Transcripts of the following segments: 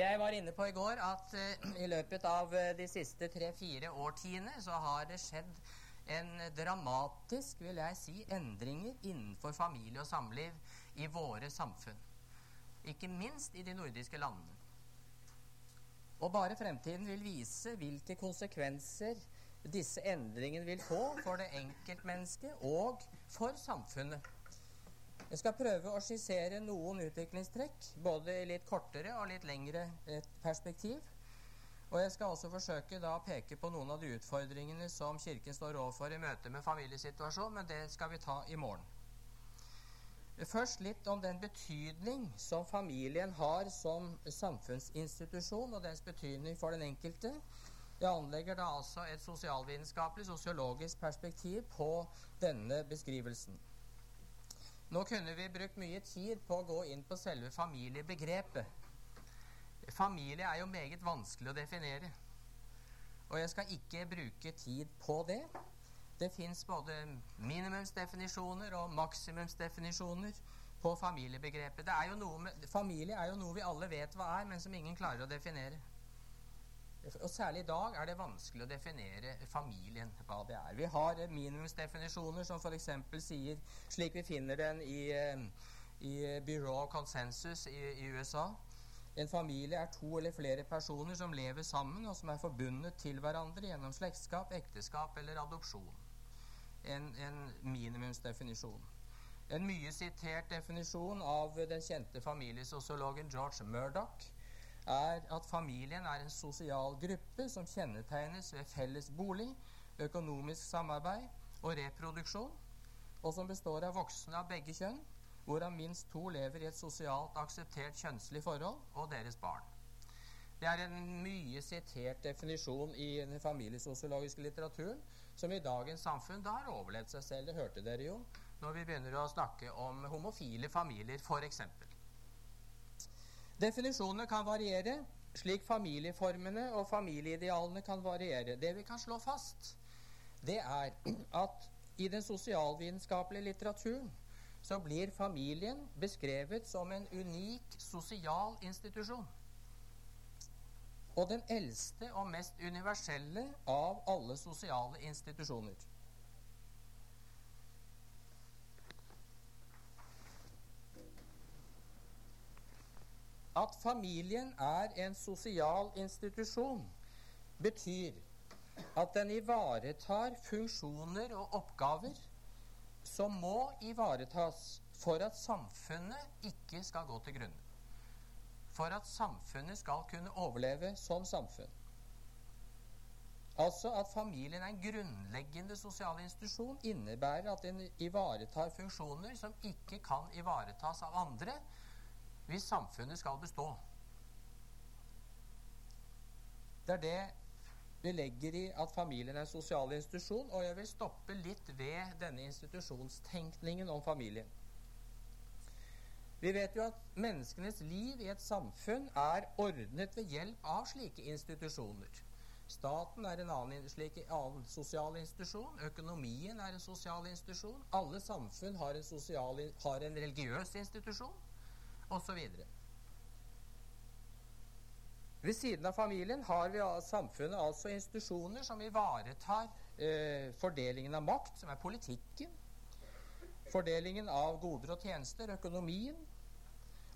Jeg var inne på i går at uh, i løpet av uh, de siste tre-fire årtiene så har det skjedd en dramatisk, vil jeg si, endringer innenfor familie og samliv i våre samfunn. Ikke minst i de nordiske landene. Og bare fremtiden vil vise hvilke konsekvenser disse endringene vil få for det enkeltmennesket og for samfunnet. Jeg skal prøve å skissere noen utviklingstrekk, både i litt kortere og litt lengre perspektiv. Og jeg skal også forsøke da å peke på noen av de utfordringene som Kirken står overfor i møte med familiesituasjonen, men det skal vi ta i morgen. Først litt om den betydning som familien har som samfunnsinstitusjon, og dens betydning for den enkelte. Jeg anlegger da altså et sosialvitenskapelig, sosiologisk perspektiv på denne beskrivelsen. Nå kunne vi brukt mye tid på å gå inn på selve familiebegrepet. Familie er jo meget vanskelig å definere. Og jeg skal ikke bruke tid på det. Det fins både minimumsdefinisjoner og maksimumsdefinisjoner på familiebegrepet. Er med, familie er jo noe vi alle vet hva er, men som ingen klarer å definere. Og Særlig i dag er det vanskelig å definere familien, hva det er. Vi har minimumsdefinisjoner som f.eks. sier, slik vi finner den i, eh, i Bureau of Consensus i, i USA en familie er to eller flere personer som lever sammen, og som er forbundet til hverandre gjennom slektskap, ekteskap eller adopsjon. En, en minimumsdefinisjon. En mye sitert definisjon av den kjente familiesosiologen George Murdoch er at familien er en sosial gruppe som kjennetegnes ved felles bolig, økonomisk samarbeid og reproduksjon, og som består av voksne av begge kjønn, hvorav minst to lever i et sosialt akseptert kjønnslig forhold, og deres barn. Det er en mye sitert definisjon i den familiesosiologiske litteraturen, som i dagens samfunn da har overlevd seg selv. Det hørte dere jo når vi begynner å snakke om homofile familier, f.eks. Definisjonene kan variere, slik familieformene og familieidealene kan variere. Det vi kan slå fast, det er at i den sosialvitenskapelige litteraturen så blir familien beskrevet som en unik sosial institusjon. Og den eldste og mest universelle av alle sosiale institusjoner. At familien er en sosial institusjon, betyr at den ivaretar funksjoner og oppgaver som må ivaretas for at samfunnet ikke skal gå til grunne. For at samfunnet skal kunne overleve som samfunn. Altså at familien er en grunnleggende sosial institusjon innebærer at den ivaretar funksjoner som ikke kan ivaretas av andre hvis samfunnet skal bestå. Det er det vi legger i at familien er en sosial institusjon, og jeg vil stoppe litt ved denne institusjonstenkningen om familien. Vi vet jo at menneskenes liv i et samfunn er ordnet ved hjelp av slike institusjoner. Staten er en annen, slik, annen sosial institusjon. Økonomien er en sosial institusjon. Alle samfunn har en, sosial, har en religiøs institusjon, osv. Ved siden av familien har vi samfunnet altså institusjoner som ivaretar eh, fordelingen av makt, som er politikken, fordelingen av goder og tjenester, økonomien.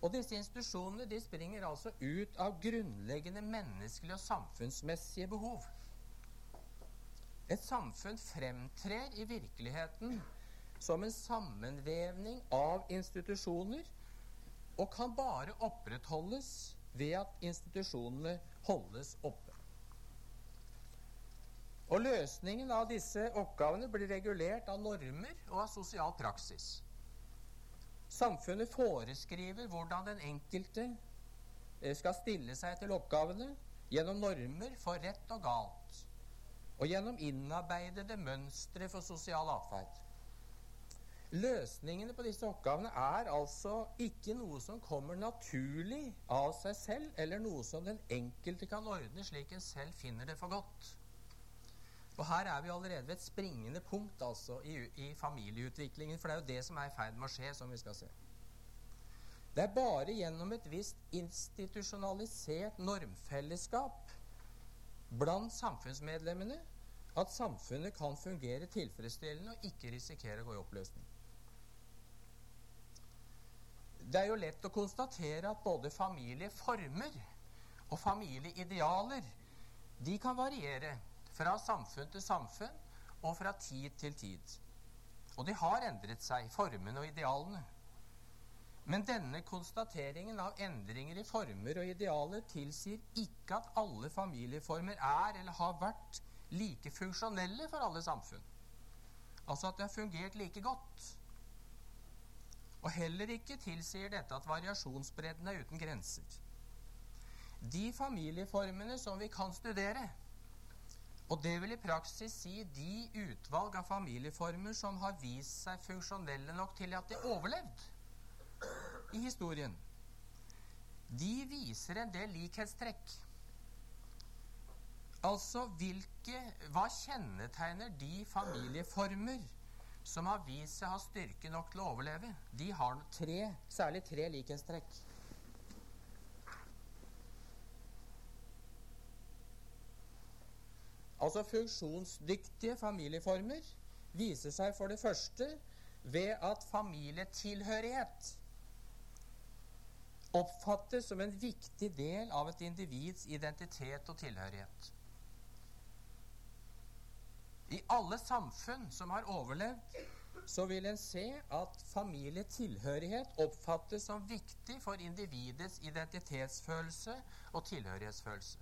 Og disse institusjonene de springer altså ut av grunnleggende menneskelige og samfunnsmessige behov. Et samfunn fremtrer i virkeligheten som en sammenvevning av institusjoner og kan bare opprettholdes ved at institusjonene holdes oppe. Og Løsningen av disse oppgavene blir regulert av normer og av sosial praksis. Samfunnet foreskriver hvordan den enkelte eh, skal stille seg til oppgavene gjennom normer for rett og galt, og gjennom innarbeidede mønstre for sosial atferd. Løsningene på disse oppgavene er altså ikke noe som kommer naturlig av seg selv, eller noe som den enkelte kan ordne slik en selv finner det for godt. Og her er vi allerede ved et springende punkt altså i, i familieutviklingen, for det er jo det som er i ferd med å skje, som vi skal se. Det er bare gjennom et visst institusjonalisert normfellesskap blant samfunnsmedlemmene at samfunnet kan fungere tilfredsstillende og ikke risikere å gå i oppløsning. Det er jo lett å konstatere at både familieformer og familieidealer de kan variere fra samfunn til samfunn og fra tid til tid. Og de har endret seg, formene og idealene. Men denne konstateringen av endringer i former og idealer tilsier ikke at alle familieformer er eller har vært like funksjonelle for alle samfunn. Altså at de har fungert like godt. Og heller ikke tilsier dette at variasjonsbredden er uten grenser. De familieformene som vi kan studere, og det vil i praksis si de utvalg av familieformer som har vist seg funksjonelle nok til at de overlevde i historien, de viser en del likhetstrekk. Altså hvilke Hva kjennetegner de familieformer som har vist seg å ha styrke nok til å overleve? De har tre, særlig tre likhetstrekk. Altså funksjonsdyktige familieformer viser seg for det første ved at familietilhørighet oppfattes som en viktig del av et individs identitet og tilhørighet. I alle samfunn som har overlevd, så vil en se at familietilhørighet oppfattes som viktig for individets identitetsfølelse og tilhørighetsfølelse.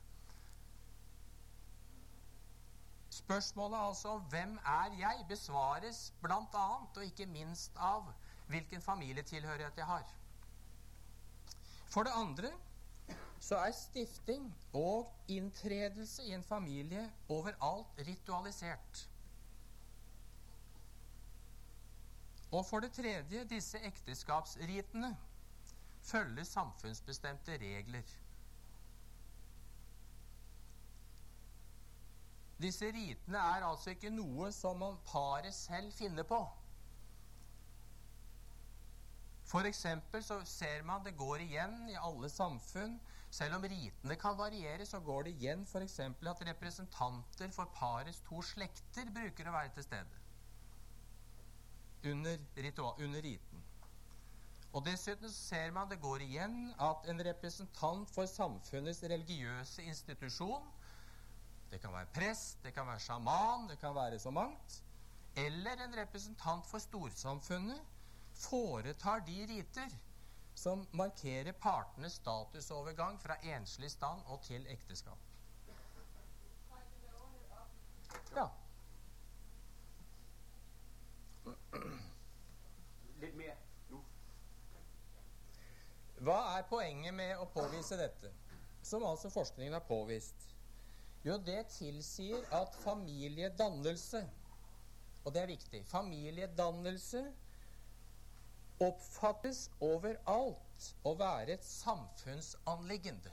Spørsmålet altså om 'Hvem er jeg?' besvares bl.a. og ikke minst av hvilken familietilhørighet jeg har. For det andre så er stifting og inntredelse i en familie overalt ritualisert. Og for det tredje disse ekteskapsritene følger samfunnsbestemte regler. Disse ritene er altså ikke noe som man paret selv finner på. For så ser man det går igjen i alle samfunn. Selv om ritene kan variere, så går det igjen f.eks. at representanter for parets to slekter bruker å være til stede under, under riten. Og Dessuten ser man det går igjen at en representant for samfunnets religiøse institusjon det kan være prest, det kan være sjaman, det kan være så mangt. Eller en representant for storsamfunnet foretar de riter som markerer partenes statusovergang fra enslig stand og til ekteskap. Ja. Litt mer. Hva er poenget med å påvise dette, som altså forskningen har påvist? Jo, det tilsier at familiedannelse Og det er viktig. Familiedannelse oppfattes overalt å være et samfunnsanliggende.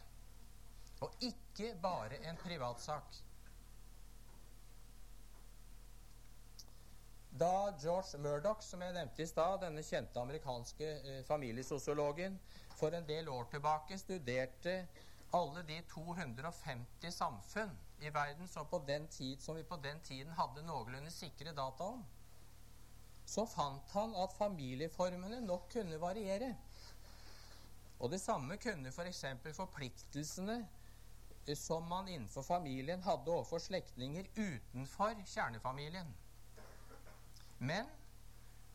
Og ikke bare en privatsak. Da George Murdoch, som jeg nevnte i stad, denne kjente amerikanske eh, familiesosiologen, for en del år tilbake studerte alle de 250 samfunn i verden som, på den tid, som vi på den tiden hadde noenlunde sikre data om, så fant han at familieformene nok kunne variere. Og det samme kunne f.eks. For forpliktelsene eh, som man innenfor familien hadde overfor slektninger utenfor kjernefamilien. Men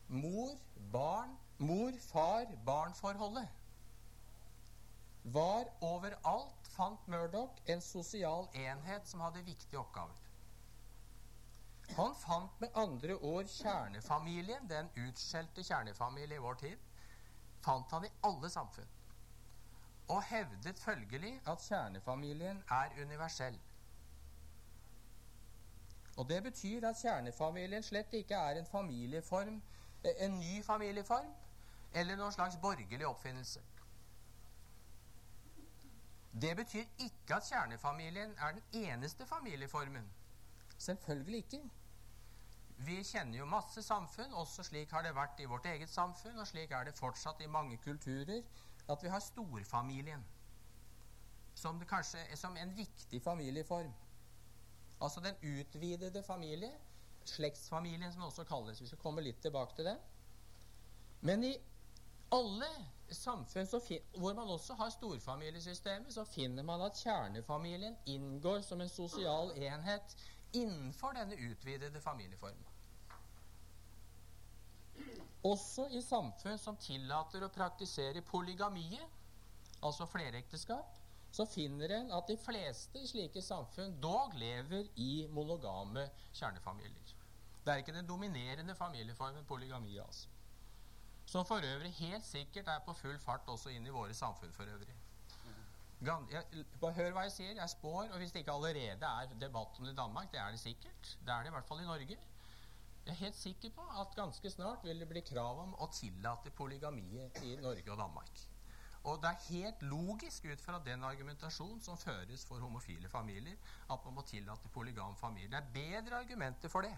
mor, barn, mor-far-barn-forholdet var overalt, fant Murdoch, en sosial enhet som hadde viktige oppgaver. Han fant med andre ord kjernefamilien, den utskjelte kjernefamilie i vår tid, fant han i alle samfunn. Og hevdet følgelig at kjernefamilien er universell. Og det betyr at kjernefamilien slett ikke er en familieform, en ny familieform, eller noen slags borgerlig oppfinnelse. Det betyr ikke at kjernefamilien er den eneste familieformen. Selvfølgelig ikke. Vi kjenner jo masse samfunn, også slik har det vært i vårt eget samfunn, og slik er det fortsatt i mange kulturer, at vi har storfamilien som, kanskje, som en viktig familieform. Altså den utvidede familie, slektsfamilien som det også kalles. Vi skal komme litt tilbake til det. Men i alle samfunn hvor man også har storfamiliesystemet, så finner man at kjernefamilien inngår som en sosial enhet innenfor denne utvidede familieformen. Også i samfunn som tillater å praktisere polygamie, altså flerekteskap, så finner en at de fleste i slike samfunn dog lever i monogame kjernefamilier. Det er ikke den dominerende familieformen polygami, altså. Som for øvrig helt sikkert er på full fart også inn i våre samfunn for øvrig. Jeg, hør hva jeg sier. Jeg spår, og hvis det ikke allerede er debatt om det i Danmark, det er det sikkert. Det er det i hvert fall i Norge. Jeg er helt sikker på at ganske snart vil det bli krav om å tillate polygamiet i Norge og Danmark. Og det er helt logisk ut fra den argumentasjonen som føres for homofile familier, at man må tillate polygam familie. Det er bedre argumenter for det,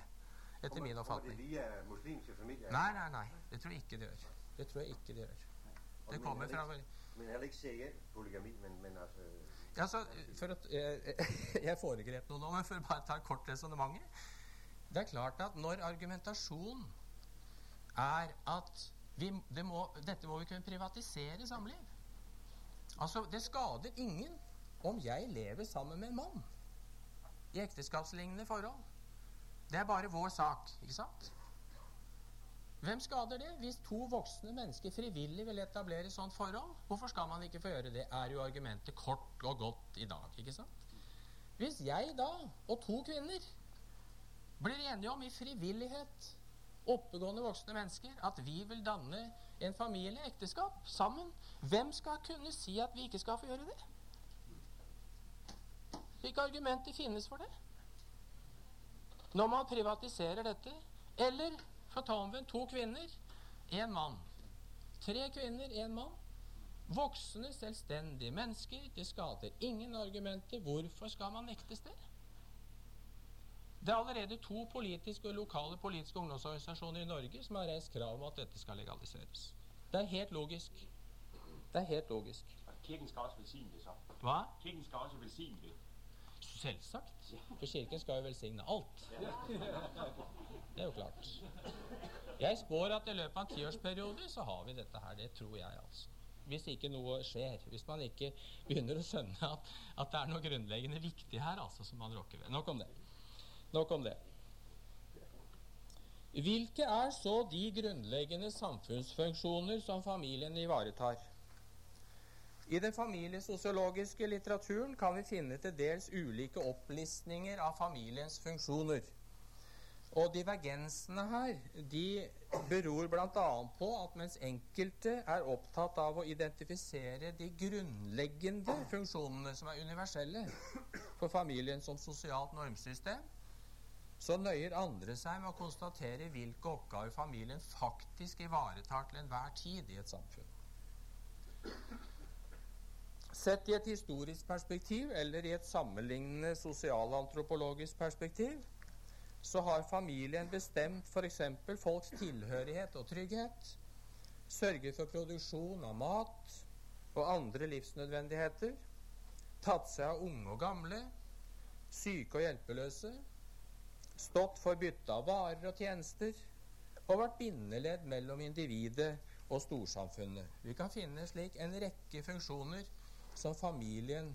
etter min oppfatning. det via muslimske familier? Nei, nei, nei. Det tror jeg ikke det gjør. Det tror jeg ikke det gjør. Det kommer fra Men ikke seriell polygami, men, men altså ja, så, for at, jeg, jeg foregrep noe nå, men for å bare ta et kort resonnement Det er klart at når argumentasjonen er at vi, det må, dette må vi kunne privatisere samliv Altså, Det skader ingen om jeg lever sammen med en mann i ekteskapslignende forhold. Det er bare vår sak, ikke sant? Hvem skader det? Hvis to voksne mennesker frivillig vil etablere sånt forhold, hvorfor skal man ikke få gjøre det? Er jo argumentet kort og godt i dag, ikke sant? Hvis jeg da, og to kvinner, blir enige om i frivillighet, oppegående voksne mennesker, at vi vil danne en familie, ekteskap, sammen, hvem skal kunne si at vi ikke skal få gjøre det? Hvilke argumenter finnes for det? Når man privatiserer dette, eller omvendt to kvinner, én mann. Tre kvinner, én mann. Voksne, selvstendige mennesker. Det skader ingen argumenter. Hvorfor skal man nektes det? Det er allerede to politiske og lokale politiske ungdomsorganisasjoner i Norge som har reist krav om at dette skal legaliseres. Det er helt logisk. Det er helt logisk. Kirken skal også velsigne det, så. Hva? Kirken skal også velsigne det. Selvsagt. For Kirken skal jo velsigne alt. Det er jo klart. Jeg spår at i løpet av en tiårsperiode så har vi dette her. Det tror jeg, altså. Hvis ikke noe skjer. Hvis man ikke begynner å skjønne at, at det er noe grunnleggende viktig her altså, som man rokker ved. Nok om det. Nok om det. Hvilke er så de grunnleggende samfunnsfunksjoner som familien ivaretar? I den familiesosiologiske litteraturen kan vi finne til dels ulike opplistninger av familiens funksjoner. Og divergensene her de beror bl.a. på at mens enkelte er opptatt av å identifisere de grunnleggende funksjonene som er universelle for familien som sosialt normsystem, så nøyer andre seg med å konstatere hvilke oppgaver familien faktisk ivaretar til enhver tid i et samfunn. Sett i et historisk perspektiv eller i et sammenlignende sosialantropologisk perspektiv så har familien bestemt f.eks. folks tilhørighet og trygghet, sørget for produksjon av mat og andre livsnødvendigheter, tatt seg av unge og gamle, syke og hjelpeløse, stått for bytte av varer og tjenester og vært bindeledd mellom individet og storsamfunnet. Vi kan finne slik en rekke funksjoner som familien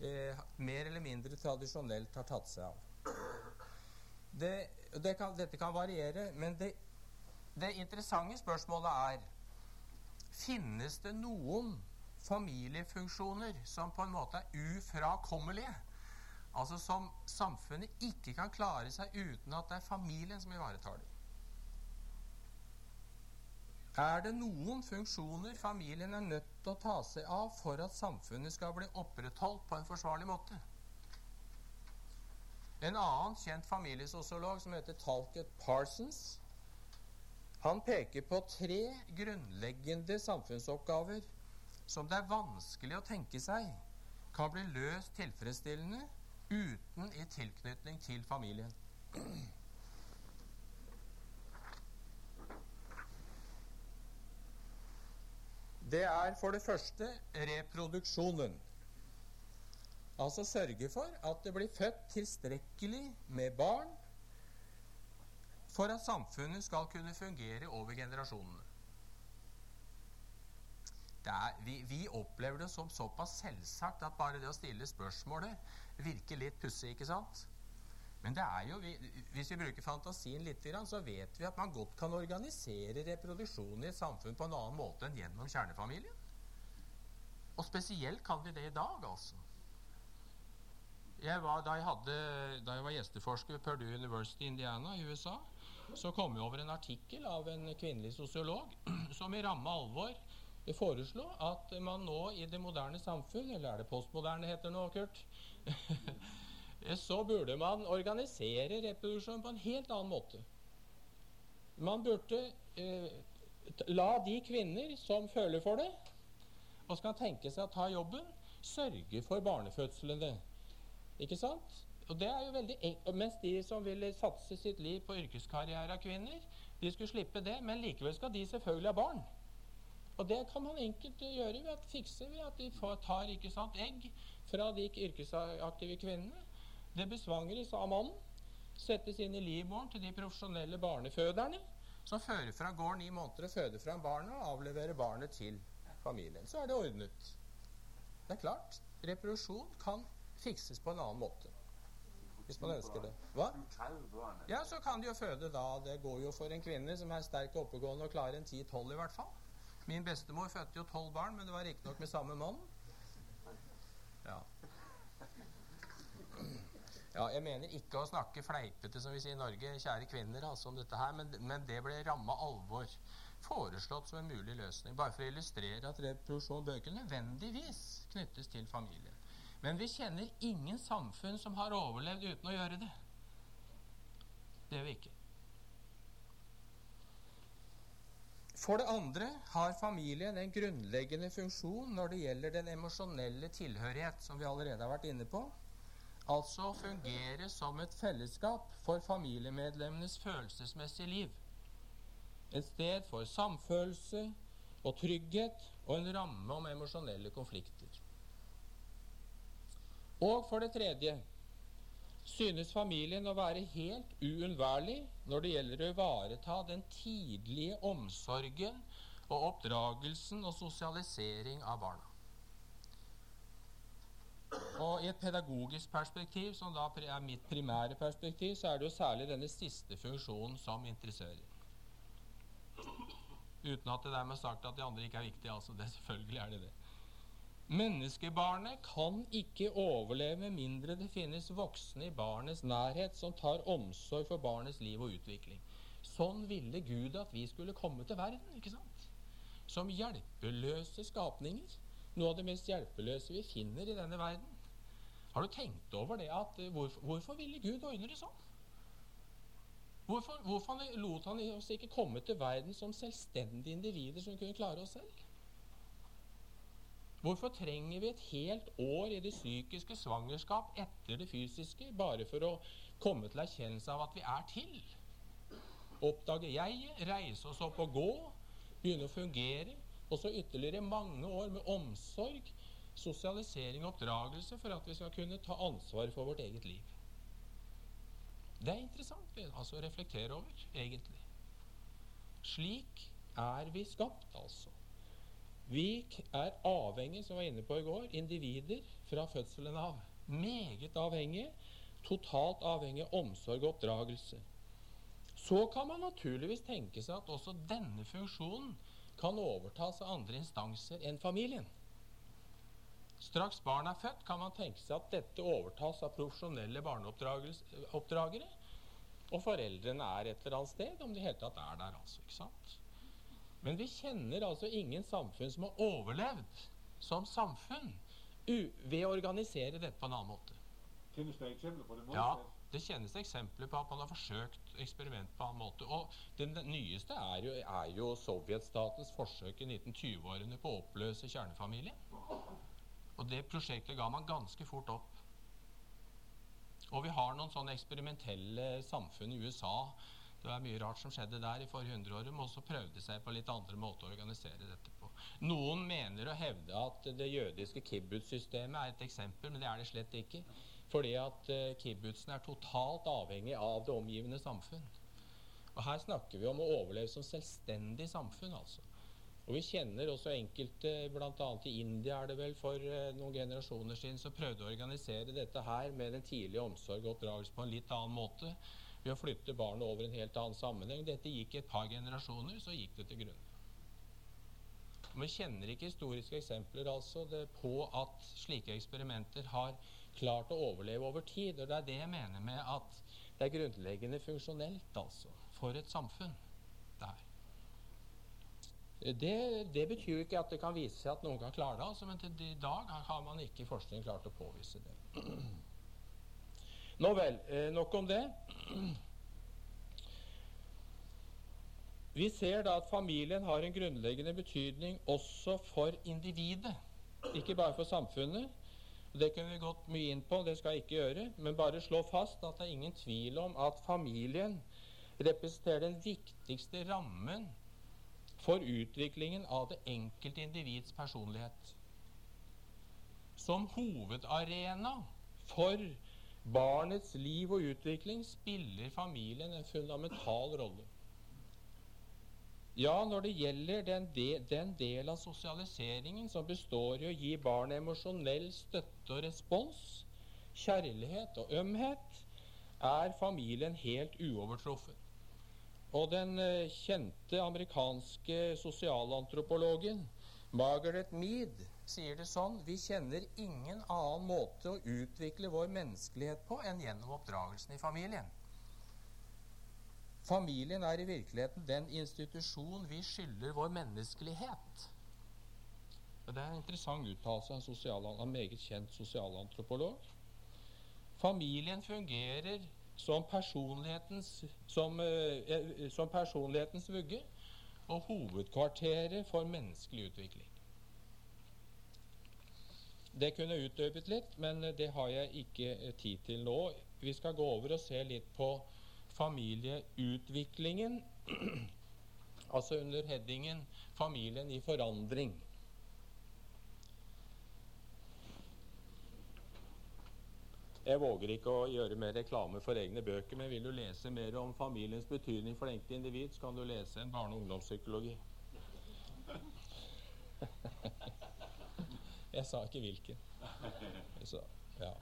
eh, mer eller mindre tradisjonelt har tatt seg av. Det, det kan, dette kan variere, men det, det interessante spørsmålet er Finnes det noen familiefunksjoner som på en måte er ufrakommelige? Altså som samfunnet ikke kan klare seg uten at det er familien som ivaretar det. Er det noen funksjoner familien er nødt å ta seg av for at samfunnet skal bli opprettholdt på en forsvarlig måte? En annen kjent familiesosiolog som heter Talcott Parsons, han peker på tre grunnleggende samfunnsoppgaver som det er vanskelig å tenke seg kan bli løst tilfredsstillende uten i tilknytning til familien. Det er for det første reproduksjonen. Altså sørge for at det blir født tilstrekkelig med barn for at samfunnet skal kunne fungere over generasjonene. Er, vi, vi, opplever det som såpass selvsagt at bare det å stille spørsmålet virker litt pussig, ikke sant? Men det er jo, vi, hvis vi bruker fantasien litt, så vet vi at man godt kan organisere reproduksjonen i et samfunn på en annen måte enn gjennom kjernefamilien. Og spesielt kan vi det i dag, altså. Jeg var, da, jeg hadde, da, jeg var gjesteforsker ved Purdue University i Indiana i USA, så kom jeg over en artikkel av en kvinnelig sosiolog som i ramme alvor foreslo at man nå i det moderne samfunn, eller er det postmoderne heter nå, Kurt, så burde man organisere reproduksjonen på en helt annen måte. Man burde eh, la de kvinner som føler for det, og skal tenke seg å ta jobben, sørge for barnefødslene. Ikke sant? Og det er jo veldig enkelt, Mens de som ville satse sitt liv på yrkeskarriere av kvinner, de skulle slippe det, men likevel skal de selvfølgelig ha barn. Og det kan man enkelt gjøre ved at fikse ved at de får, tar sant, egg fra de yrkesaktive kvinnene. Det besvangres av mannen, settes inn i livmoren til de profesjonelle barneføderne, som fører fra gården ni måneder og føder fram barnet og avleverer barnet til familien. Så er det ordnet. Det er klart. Reproduksjon kan fikses på en annen måte. Hvis man ønsker det. Hva? Ja, så kan de jo føde da. Det går jo for en kvinne som er sterk og oppegående og klarer en 10-12 i hvert fall. Min bestemor fødte jo tolv barn, men det var riktignok med samme mann. Ja. Ja. Jeg mener ikke å snakke fleipete, som vi sier i Norge, kjære kvinner, altså om dette her, men, men det ble ramma alvor. Foreslått som en mulig løsning. Bare for å illustrere at reproduksjon bør ikke nødvendigvis knyttes til familien. Men vi kjenner ingen samfunn som har overlevd uten å gjøre det. Det gjør vi ikke. For det andre har familien en grunnleggende funksjon når det gjelder den emosjonelle tilhørighet, som vi allerede har vært inne på. Altså fungere som et fellesskap for familiemedlemmenes følelsesmessige liv. Et sted for samfølelse og trygghet og en ramme om emosjonelle konflikter. Og for det tredje synes familien å være helt uunnværlig når det gjelder å ivareta den tidlige omsorgen og oppdragelsen og sosialisering av barna. Og I et pedagogisk perspektiv, som da er mitt primære perspektiv, så er det jo særlig denne siste funksjonen som interesserer. Uten at det dermed er sagt at de andre ikke er viktige. altså det Selvfølgelig er det det. Menneskebarnet kan ikke overleve med mindre det finnes voksne i barnets nærhet som tar omsorg for barnets liv og utvikling. Sånn ville Gud at vi skulle komme til verden. ikke sant? Som hjelpeløse skapninger. Noe av det mest hjelpeløse vi finner i denne verden. Har du tenkt over det at eh, hvorfor, hvorfor ville Gud ordne det sånn? Hvorfor, hvorfor lot han oss ikke komme til verden som selvstendige individer som kunne klare oss selv? Hvorfor trenger vi et helt år i det psykiske svangerskap etter det fysiske bare for å komme til erkjennelse av at vi er til? Oppdage jeg, reise oss opp og gå, begynne å fungere, og så ytterligere mange år med omsorg, sosialisering og oppdragelse for at vi skal kunne ta ansvar for vårt eget liv. Det er interessant altså, å reflektere over, egentlig. Slik er vi skapt, altså. Vi er avhengig, som jeg var inne på i går, individer fra fødselen av. Meget avhengige. Totalt avhengig av omsorg og oppdragelse. Så kan man naturligvis tenke seg at også denne funksjonen kan overtas av andre instanser enn familien. Straks barn er født, kan man tenke seg at dette overtas av profesjonelle barneoppdragere. Og foreldrene er et eller annet sted, om de i hele tatt er der. altså, ikke sant? Men vi kjenner altså ingen samfunn som har overlevd som samfunn ved å organisere dette på en annen måte. Finnes det eksempler på det Ja, det kjennes eksempler på at man har forsøkt eksperiment på en annen måte. Og den nyeste er jo, er jo sovjetstatens forsøk i 1920-årene på å oppløse kjernefamilien. Og det prosjektet ga man ganske fort opp. Og vi har noen sånne eksperimentelle samfunn i USA Det var mye rart som skjedde der i forrige hundreåret, men også prøvde seg på litt andre måter å organisere dette på. Noen mener å hevde at det jødiske kibbutz-systemet er et eksempel, men det er det slett ikke. Fordi at uh, kibbutzen er totalt avhengig av det omgivende samfunn. Og her snakker vi om å overleve som selvstendig samfunn, altså. Og vi kjenner også enkelte, bl.a. i India er det vel for uh, noen generasjoner siden, som prøvde å organisere dette her med den tidlige omsorg og oppdragelse på en litt annen måte ved å flytte barnet over en helt annen sammenheng. Dette gikk et par generasjoner, så gikk det til grunne. Vi kjenner ikke historiske eksempler altså på at slike eksperimenter har klart å overleve over tid. Og det er det jeg mener med at det er grunnleggende funksjonelt altså, for et samfunn. Det, det, betyr ikke at det kan vise seg at noen kan klare det, altså, men til i dag har man ikke i forskning klart å påvise det. Nå vel, eh, nok om det. Vi ser da at familien har en grunnleggende betydning også for individet, ikke bare for samfunnet. Det kunne vi gått mye inn på, det skal jeg ikke gjøre, men bare slå fast at det er ingen tvil om at familien representerer den viktigste rammen for utviklingen av det enkelte individs personlighet. Som hovedarena for barnets liv og utvikling spiller familien en fundamental rolle. Ja, når det gjelder den, de, den del av sosialiseringen som består i å gi barn emosjonell støtte og respons, kjærlighet og ømhet, er familien helt uovertruffen. Og den eh, kjente amerikanske sosialantropologen Margaret Mead sier det sånn Vi kjenner ingen annen måte å utvikle vår menneskelighet på enn gjennom oppdragelsen i familien. Familien er i virkeligheten den institusjon vi skylder vår menneskelighet. Det er en interessant uttalelse av en, en meget kjent sosialantropolog. Familien fungerer som personlighetens, som, eh, som personlighetens vugge og hovedkvarteret for menneskelig utvikling. Det kunne utdypet litt, men det har jeg ikke eh, tid til nå. Vi skal gå over og se litt på familieutviklingen, altså under headingen 'Familien i forandring'. Jeg våger ikke å gjøre mer reklame for egne bøker, men vil du lese mer om familiens betydning for det enkelte individ, så kan du lese en barne- og ungdomspsykologi. Jeg sa ikke hvilken. Så, ja.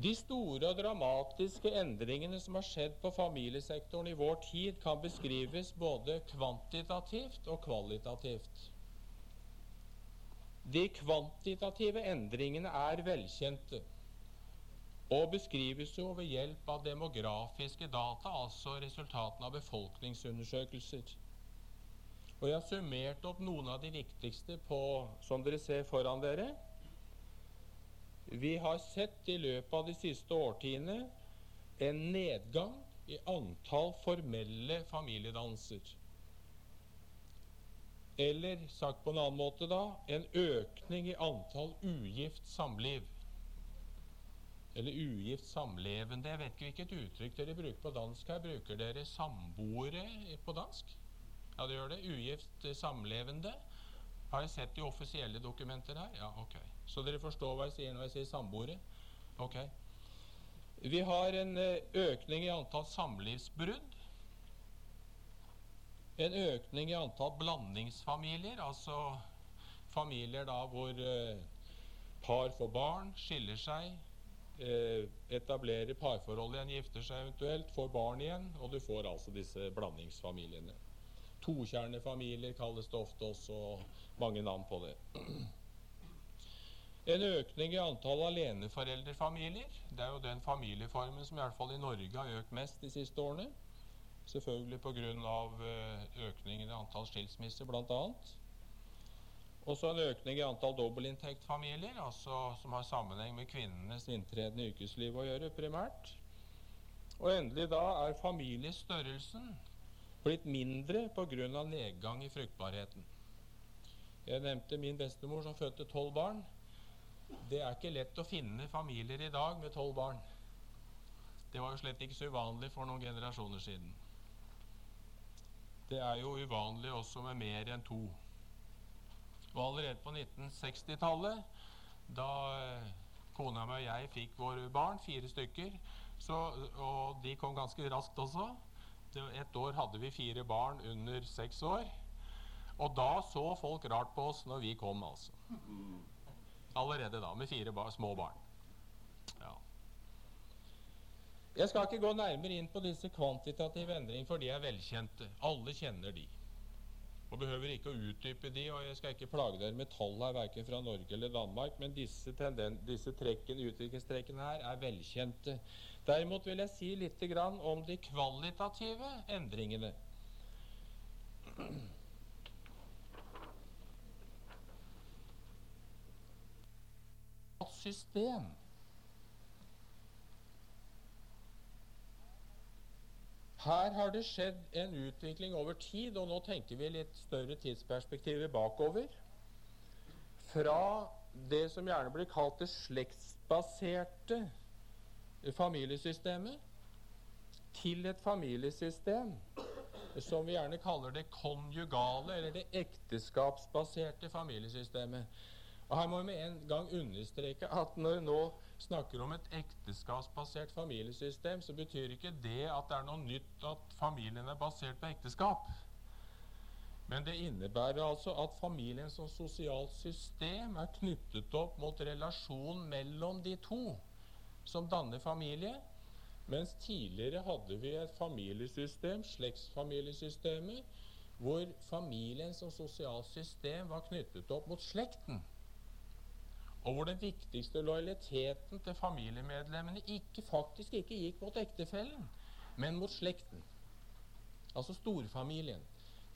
De store og dramatiske endringene som har skjedd på familiesektoren i vår tid, kan beskrives både kvantitativt og kvalitativt. De kvantitative endringene er velkjente og beskrives jo ved hjelp av demografiske data, altså resultatene av befolkningsundersøkelser. Og Jeg har summert opp noen av de viktigste på, som dere ser foran dere. Vi har sett i løpet av de siste årtiene en nedgang i antall formelle familiedannelser. Eller sagt på en annen måte, da en økning i antall ugift samliv. Eller ugift samlevende. Jeg vet ikke hvilket uttrykk dere bruker på dansk her. Bruker dere samboere på dansk? Ja, det gjør det. Ugift samlevende. Har jeg sett i offisielle dokumenter her? Ja, ok. Så dere forstår hva jeg sier når jeg sier samboere? Ok. Vi har en eh, økning i antall samlivsbrudd en økning i antall blandingsfamilier, altså familier da hvor eh, par får barn, skiller seg, eh, etablerer parforhold igjen, gifter seg eventuelt, får barn igjen, og du får altså disse blandingsfamiliene. Tokjernefamilier kalles det ofte også, mange navn på det. En økning i antall aleneforeldrefamilier. Det er jo den familieformen som i hvert fall i Norge har økt mest de siste årene. Selvfølgelig pga. Eh, økningen i antall skilsmisser bl.a. Også en økning i antall dobbeltinntektfamilier, altså som har sammenheng med kvinnenes inntreden i yrkeslivet å gjøre, primært. Og endelig da er familiestørrelsen blitt mindre pga. nedgang i fruktbarheten. Jeg nevnte min bestemor som fødte tolv barn. Det er ikke lett å finne familier i dag med tolv barn. Det var jo slett ikke så uvanlig for noen generasjoner siden. Det er jo uvanlig også med mer enn to. Og allerede på 1960-tallet, da eh, kona mi og jeg fikk våre barn, fire stykker, så, og de kom ganske raskt også Et år hadde vi fire barn under seks år. Og da så folk rart på oss når vi kom, altså. Allerede da, med fire bar små barn. Ja. Jeg skal ikke gå nærmere inn på disse kvantitative endringene, for de er velkjente. Alle kjenner de. Og behøver ikke å utdype de, og jeg skal ikke plage dere med tall her, verken fra Norge eller Danmark, men disse, disse trekkene, utviklingstrekkene her er velkjente. Derimot vil jeg si litt om de kvalitative endringene. System Her har det skjedd en utvikling over tid, og nå tenker vi litt større tidsperspektiver bakover. Fra det som gjerne blir kalt det slektsbaserte familiesystemet, til et familiesystem som vi gjerne kaller det konjugale, eller det ekteskapsbaserte familiesystemet. Og Her må vi med en gang understreke at når vi nå snakker om et ekteskapsbasert familiesystem, så betyr ikke det at det er noe nytt at familien er basert på ekteskap. Men det innebærer altså at familien som sosialt system er knyttet opp mot relasjonen mellom de to som danner familie. Mens tidligere hadde vi et familiesystem, slektsfamiliesystemet, hvor familien som sosialt system var knyttet opp mot slekten og hvor den viktigste lojaliteten til familiemedlemmene ikke, faktisk ikke gikk mot ektefellen, men mot slekten. Altså storfamilien.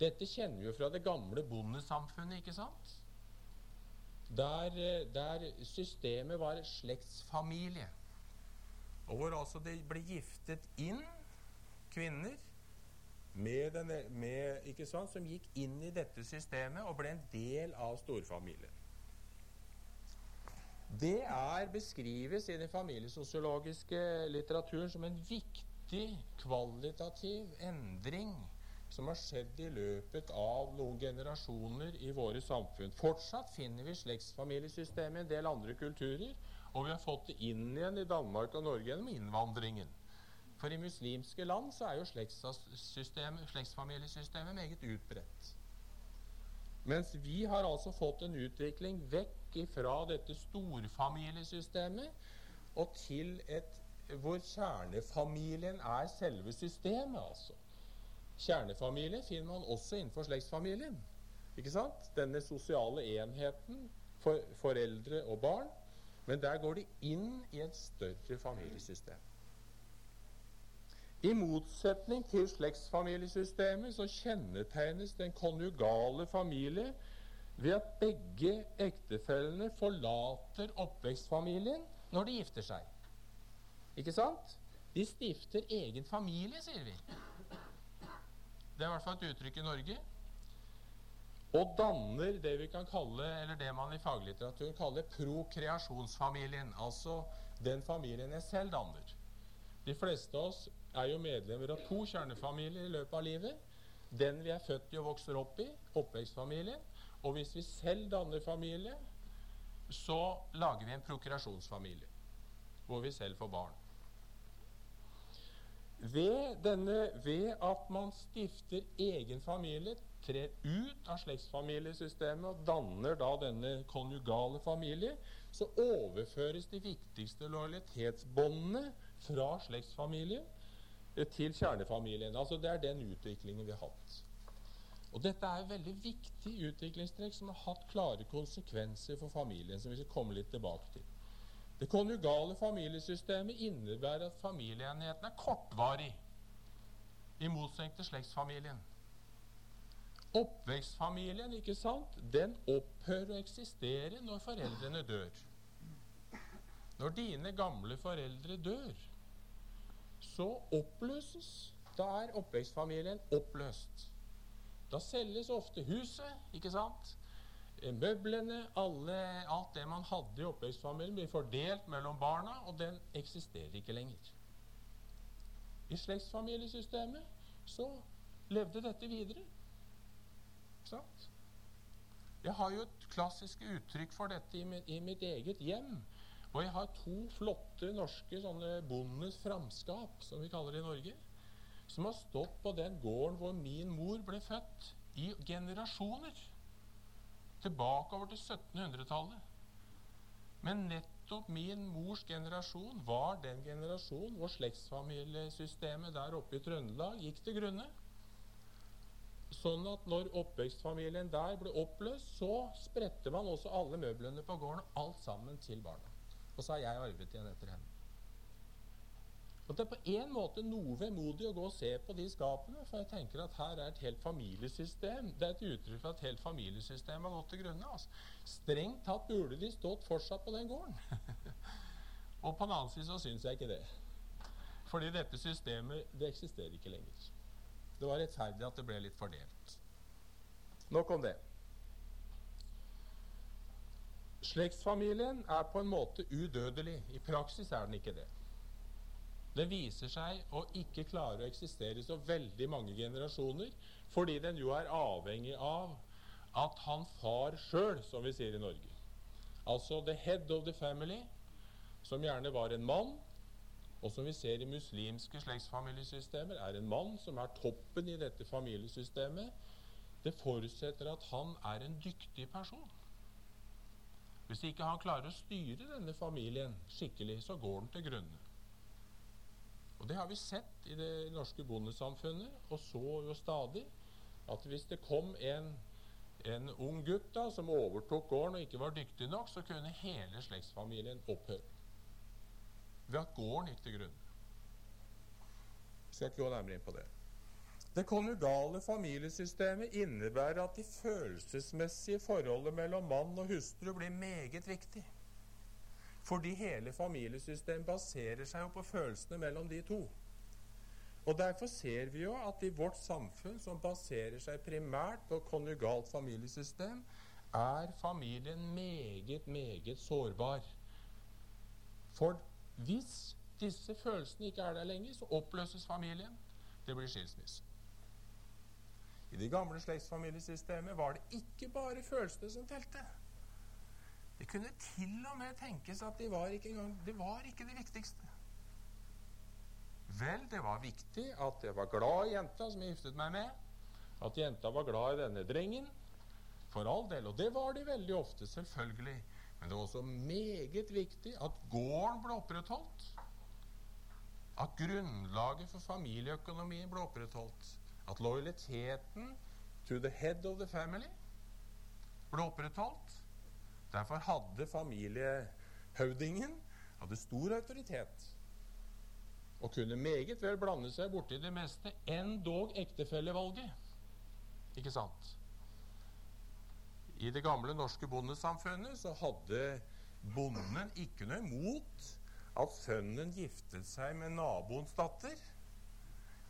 Dette kjenner vi jo fra det gamle bondesamfunnet, ikke sant? Der, eh, der systemet var slektsfamilie. Og hvor altså det ble giftet inn kvinner med denne, med, som gikk inn i dette systemet og ble en del av storfamilien. Det er beskrives i den familiesosiologiske litteraturen som en viktig kvalitativ endring som har skjedd i løpet av noen generasjoner i våre samfunn. Fortsatt finner vi slektsfamiliesystemet i en del andre kulturer, og vi har fått det inn igjen i Danmark og Norge gjennom innvandringen. For i muslimske land så er jo slektsfamiliesystemet meget utbredt. Mens vi har altså fått en utvikling vekk fra dette storfamiliesystemet og til et hvor kjernefamilien er selve systemet, altså. Kjernefamilie finner man også innenfor slektsfamilien. Ikke sant? Denne sosiale enheten for foreldre og barn. Men der går de inn i et større familiesystem. I motsetning til slektsfamiliesystemet så kjennetegnes den konjugale familie ved at begge ektefellene forlater oppvekstfamilien når de gifter seg. Ikke sant? De stifter egen familie, sier vi. Det er i hvert fall et uttrykk i Norge. Og danner det vi kan kalle, eller det man i faglitteraturen kaller prokreasjonsfamilien. Altså den familien jeg selv danner. De fleste av oss er jo medlemmer av to kjernefamilier i løpet av livet. Den vi er født i og vokser opp i, oppvekstfamilien. Og hvis vi selv danner familie, så lager vi en prokreasjonsfamilie, hvor vi selv får barn. Ved, denne, ved at man stifter egen familie, trer ut av slektsfamiliesystemet og danner da denne konjugale familie, så overføres de viktigste lojalitetsbåndene fra slektsfamilien til kjernefamilien. Altså Det er den utviklingen vi har hatt. Og Dette er veldig viktig utviklingstrekk som har hatt klare konsekvenser for familien, som vi skal komme litt tilbake til. Det konjugale familiesystemet innebærer at familieenheten er kortvarig, i motsetning til slektsfamilien. Oppvekstfamilien ikke sant, den opphører å eksistere når foreldrene dør. Når dine gamle foreldre dør, så oppløses Da er oppvekstfamilien oppløst. Da selges ofte huset, ikke sant? Eh, møblene, alle, alt det man hadde i oppvekstfamilien, blir fordelt mellom barna, og den eksisterer ikke lenger. i slektsfamiliesystemet, så levde dette videre. Ikke sant? Jeg har jo et klassisk uttrykk for dette i mitt, i mitt eget hjem. Og jeg har to flotte norske sånne bondens framskap, som vi kaller det i Norge, som har stått på den gården hvor min mor ble født, i generasjoner. Tilbake over til 1700-tallet. Men nettopp min mors generasjon var den generasjonen hvor slektsfamiliesystemet der oppe i Trøndelag gikk til grunne. Sånn at når oppvekstfamilien der ble oppløst, så spredte man også alle møblene på gården, alt sammen til barna. Og så har jeg arvet igjen etter henne. Og Det er på en måte noe vemodig å gå og se på de skapene, for jeg tenker at her er et helt familiesystem. Det er et uttrykk for at helt familiesystem har gått til grunne. Altså. Strengt tatt burde de stått fortsatt på den gården. og på den annen side så syns jeg ikke det. Fordi dette systemet det eksisterer ikke lenger. Det var rettferdig at det ble litt fordelt. Nok om det. Slektsfamilien er på en måte udødelig. I praksis er den ikke det. Den viser seg å ikke klare å eksistere så veldig mange generasjoner, fordi den jo er avhengig av at han far sjøl, som vi sier i Norge, altså the head of the family, som gjerne var en mann, og som vi ser i muslimske slektsfamiliesystemer, er en mann som er toppen i dette familiesystemet. Det forutsetter at han er en dyktig person. Hvis ikke han klarer å styre denne familien skikkelig, så går den til grunne. Og Det har vi sett i det norske bondesamfunnet, og så jo stadig, at hvis det kom en, en ung gutt da, som overtok gården og ikke var dyktig nok, så kunne hele slektsfamilien opphøre. Ved at gården gikk til grunne. Jeg skal ikke gå nærmere inn på det. Det konjugale familiesystemet innebærer at de følelsesmessige forholdet mellom mann og hustru blir meget viktig. Fordi hele familiesystemet baserer seg jo på følelsene mellom de to. Og Derfor ser vi jo at i vårt samfunn, som baserer seg primært på konjugalt familiesystem, er familien meget, meget sårbar. For hvis disse følelsene ikke er der lenger, så oppløses familien. Det blir skilsmisse. I det gamle slektsfamiliesystemet var det ikke bare følelsene som telte. Det kunne til og med tenkes at de var ikke, engang, det var ikke det viktigste. Vel, det var viktig at jeg var glad i jenta som jeg giftet meg med. At jenta var glad i denne drengen. For all del. Og det var de veldig ofte, selvfølgelig. Men det var også meget viktig at gården ble opprettholdt. At grunnlaget for familieøkonomien ble opprettholdt. At lojaliteten to the head of the family ble opprettholdt. Derfor hadde familiehøvdingen hadde stor autoritet og kunne meget vel blande seg borti det meste, endog ektefellevalget. Ikke sant? I det gamle norske bondesamfunnet så hadde bonden ikke noe imot at sønnen giftet seg med naboens datter.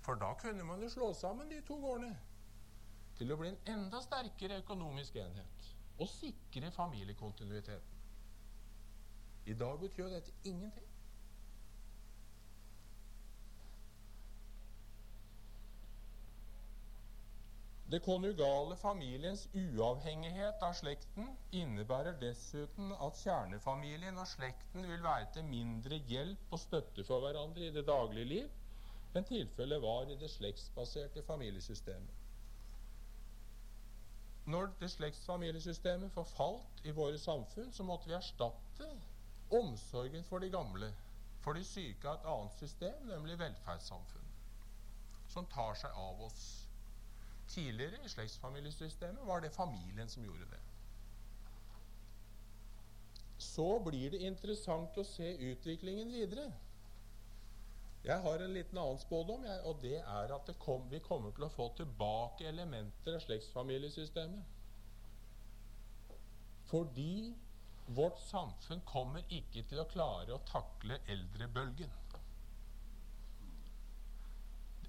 For da kunne man jo slå sammen de to gårdene til å bli en enda sterkere økonomisk enhet og sikre familiekontinuiteten. I dag betyr dette ingenting. Det konjugale familiens uavhengighet av slekten innebærer dessuten at kjernefamilien og slekten vil være til mindre hjelp og støtte for hverandre i det daglige liv enn tilfellet var i det slektsbaserte familiesystemet. Når det slektsfamiliesystemet forfalt i våre samfunn, så måtte vi erstatte omsorgen for de gamle, for de syke av et annet system, nemlig velferdssamfunn, som tar seg av oss. Tidligere i slektsfamiliesystemet var det familien som gjorde det. Så blir det interessant å se utviklingen videre. Jeg har en liten annen spådom, jeg, og det er at det kom, vi kommer til å få tilbake elementer av slektsfamiliesystemet. Fordi vårt samfunn kommer ikke til å klare å takle eldrebølgen.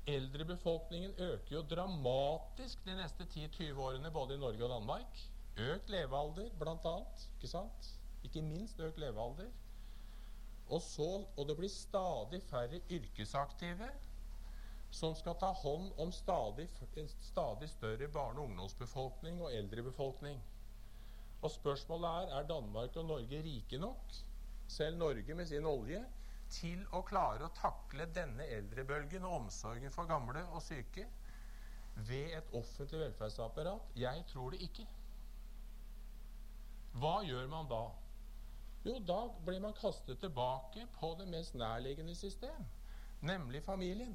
Eldrebefolkningen øker jo dramatisk de neste 10-20 årene både i Norge og Danmark. Økt levealder, blant annet. Ikke sant? Ikke minst økt levealder. Og, så, og det blir stadig færre yrkesaktive. som skal ta hånd om stadig, stadig større barne- og ungdomsbefolkning og eldrebefolkning. Og spørsmålet er er Danmark og Norge rike nok, selv Norge med sin olje, til å klare å takle denne eldrebølgen og omsorgen for gamle og syke ved et offentlig velferdsapparat? Jeg tror det ikke. Hva gjør man da? Jo, da blir man kastet tilbake på det mest nærliggende system, nemlig familien.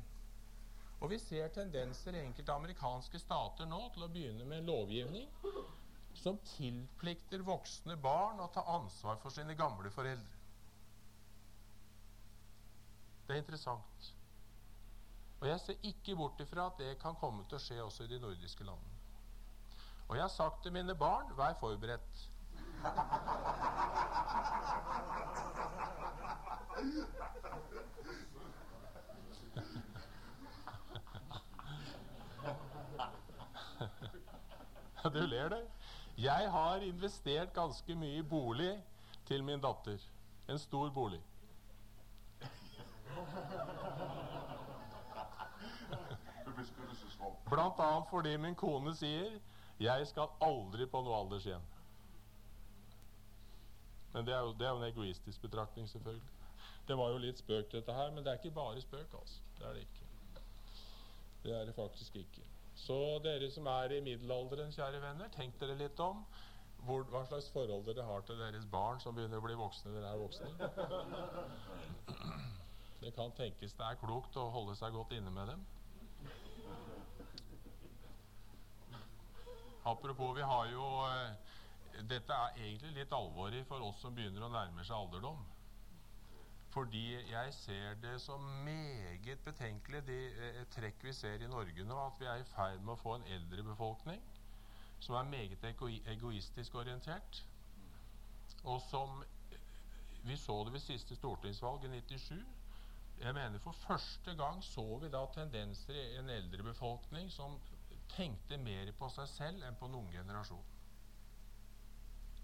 Og vi ser tendenser i enkelte amerikanske stater nå til å begynne med lovgivning som tilplikter voksne barn å ta ansvar for sine gamle foreldre. Det er interessant. Og jeg ser ikke bort ifra at det kan komme til å skje også i de nordiske landene. Og jeg har sagt til mine barn vær forberedt. Du ler, du. Jeg har investert ganske mye i bolig til min datter. En stor bolig. Blant annet fordi min kone sier 'jeg skal aldri på noe aldershjem'. Men det er, jo, det er en egoistisk betraktning, selvfølgelig. Det var jo litt spøk, dette her, men det er ikke bare spøk, altså. Det er det ikke. Det er det faktisk ikke. Så dere som er i middelalderen, kjære venner, tenk dere litt om. Hvor, hva slags forhold dere har til deres barn som begynner å bli voksne. Dere er voksne. Det kan tenkes det er klokt å holde seg godt inne med dem. Apropos, vi har jo eh, Dette er egentlig litt alvorlig for oss som begynner å nærme seg alderdom. Fordi jeg ser det som meget betenkelig, de eh, trekk vi ser i Norge nå, at vi er i ferd med å få en eldre befolkning som er meget ego egoistisk orientert, og som Vi så det ved siste stortingsvalg i 97. Jeg mener For første gang så vi da tendenser i en eldre befolkning som tenkte mer på seg selv enn på noen generasjon.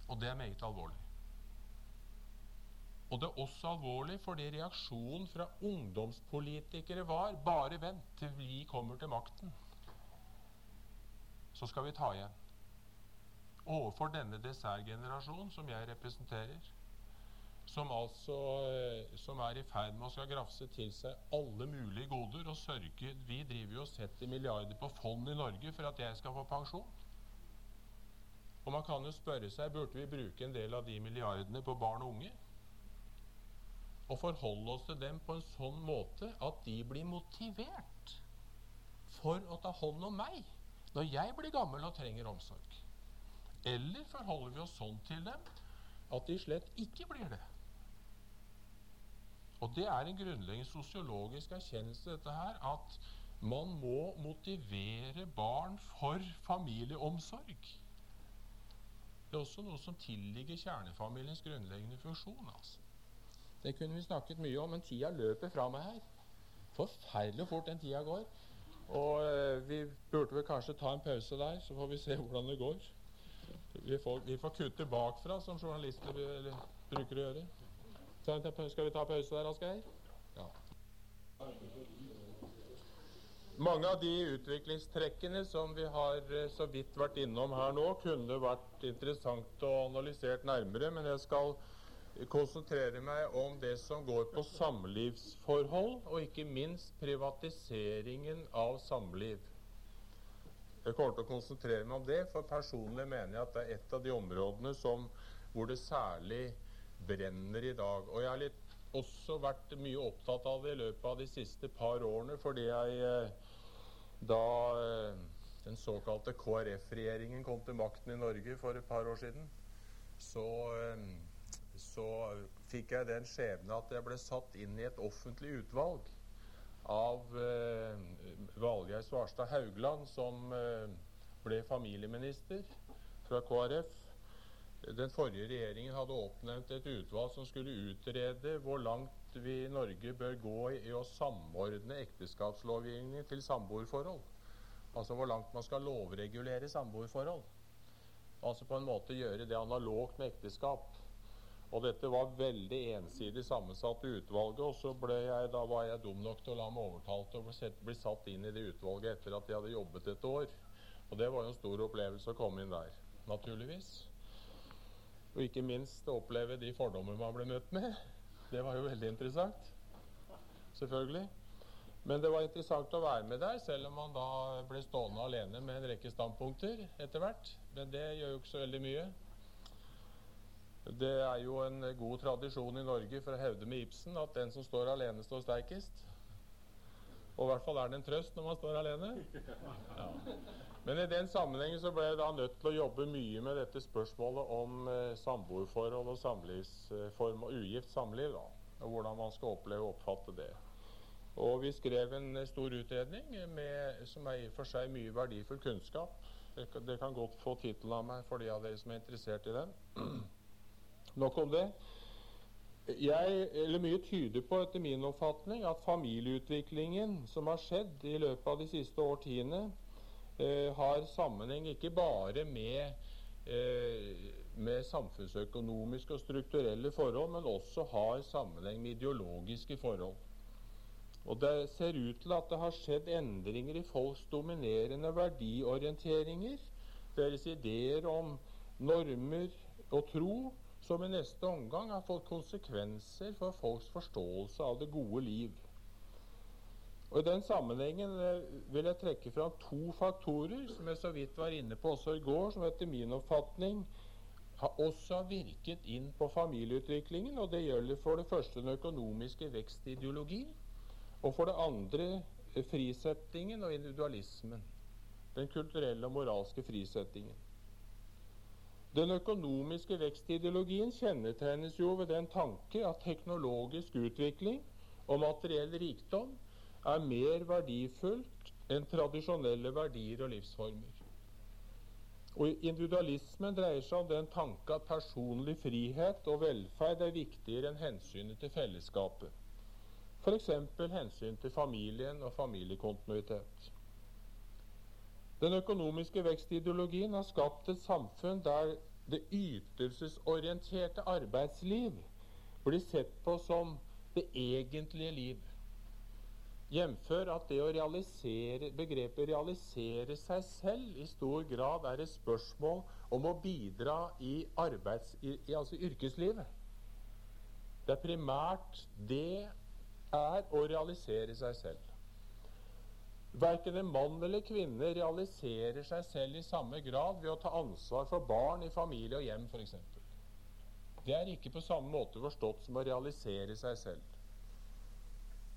Og det er meget alvorlig. Og det er også alvorlig fordi reaksjonen fra ungdomspolitikere var bare vent til vi kommer til makten. Så skal vi ta igjen. Overfor denne dessertgenerasjonen som jeg representerer, som altså eh, som er i ferd med å skal grafse til seg alle mulige goder og sørge Vi driver jo og setter milliarder på fond i Norge for at jeg skal få pensjon. Og man kan jo spørre seg burde vi bruke en del av de milliardene på barn og unge? Og forholde oss til dem på en sånn måte at de blir motivert for å ta hånd om meg når jeg blir gammel og trenger omsorg. Eller forholder vi oss sånn til dem at de slett ikke blir det? Og det er en grunnleggende sosiologisk erkjennelse dette her, at man må motivere barn for familieomsorg. Det er også noe som tilligger kjernefamiliens grunnleggende funksjon. altså. Det kunne vi snakket mye om, men tida løper fra meg her. Forferdelig fort den tida går. Og eh, vi burde vel kanskje ta en pause der, så får vi se hvordan det går. Vi får, vi får kutte bakfra, som journalister eller, bruker å gjøre. Skal vi ta pause der, Asgeir? Ja. Mange av de utviklingstrekkene som vi har eh, så vidt vært innom her nå, kunne vært interessant å analysert nærmere, men jeg skal konsentrere meg om det som går på samlivsforhold, og ikke minst privatiseringen av samliv. Jeg kommer til å konsentrere meg om det, for personlig mener jeg at det er et av de områdene som, hvor det særlig brenner i dag. Og jeg har litt, også vært mye opptatt av det i løpet av de siste par årene, fordi jeg eh, da eh, den såkalte KrF-regjeringen kom til makten i Norge for et par år siden, så, eh, så fikk jeg den skjebne at jeg ble satt inn i et offentlig utvalg av eh, Valgeir Svarstad Haugland, som eh, ble familieminister fra KrF. Den forrige regjeringen hadde oppnevnt et utvalg som skulle utrede hvor langt vi i Norge bør gå i, i å samordne ekteskapslovgivningen til samboerforhold. Altså hvor langt man skal lovregulere samboerforhold. Altså på en måte gjøre det analogt med ekteskap. Og dette var veldig ensidig sammensatt i utvalget, og så ble jeg, da var jeg dum nok til å la meg overtale til å bli, satt inn i det utvalget etter at jeg hadde jobbet et år. Og det var jo en stor opplevelse å komme inn der, naturligvis. Og ikke minst oppleve de fordommer man ble møtt med. Det var jo veldig interessant. Selvfølgelig. Men det var interessant å være med der, selv om man da ble stående alene med en rekke standpunkter etter hvert. Men det gjør jo ikke så veldig mye. Det er jo en god tradisjon i Norge for å hevde med Ibsen at den som står alene, står sterkest. Og i hvert fall er det en trøst når man står alene. Ja. Men i den sammenhengen så ble jeg da nødt til å jobbe mye med dette spørsmålet om eh, samboerforhold og samlivsform og ugift samliv. da, Og hvordan man skal oppleve og oppfatte det. Og vi skrev en eh, stor utredning med, som er i og for seg mye verdifull kunnskap. Det, kan godt få tittelen av meg for de av dere som er interessert i den. Nok om det. Jeg, eller Mye tyder på, etter min oppfatning, at familieutviklingen som har skjedd i løpet av de siste årtiene, har sammenheng ikke bare med, eh, med samfunnsøkonomiske og strukturelle forhold, men også har sammenheng med ideologiske forhold. Og Det ser ut til at det har skjedd endringer i folks dominerende verdiorienteringer, deres ideer om normer og tro, som i neste omgang har fått konsekvenser for folks forståelse av det gode liv. Og I den sammenhengen eh, vil jeg trekke fram to faktorer som jeg så vidt var inne på også i går, som etter min oppfatning har også virket inn på familieutviklingen. og Det gjelder for det første den økonomiske vekstideologien, og for det andre frisettingen og individualismen. Den kulturelle og moralske frisettingen. Den økonomiske vekstideologien kjennetegnes jo ved den tanke at teknologisk utvikling og materiell rikdom er mer verdifullt enn tradisjonelle verdier og livsformer. Og Individualismen dreier seg om den tanke at personlig frihet og velferd er viktigere enn hensynet til fellesskapet. F.eks. hensyn til familien og familiekontinuitet. Den økonomiske vekstideologien har skapt et samfunn der det ytelsesorienterte arbeidsliv blir sett på som det egentlige liv. Jf. at det å realisere, begrepet 'realisere seg selv' i stor grad er et spørsmål om å bidra i, arbeids, i, i altså yrkeslivet. Det er primært det er å realisere seg selv. Verken en mann eller kvinne realiserer seg selv i samme grad ved å ta ansvar for barn i familie og hjem f.eks. Det er ikke på samme måte forstått som å realisere seg selv.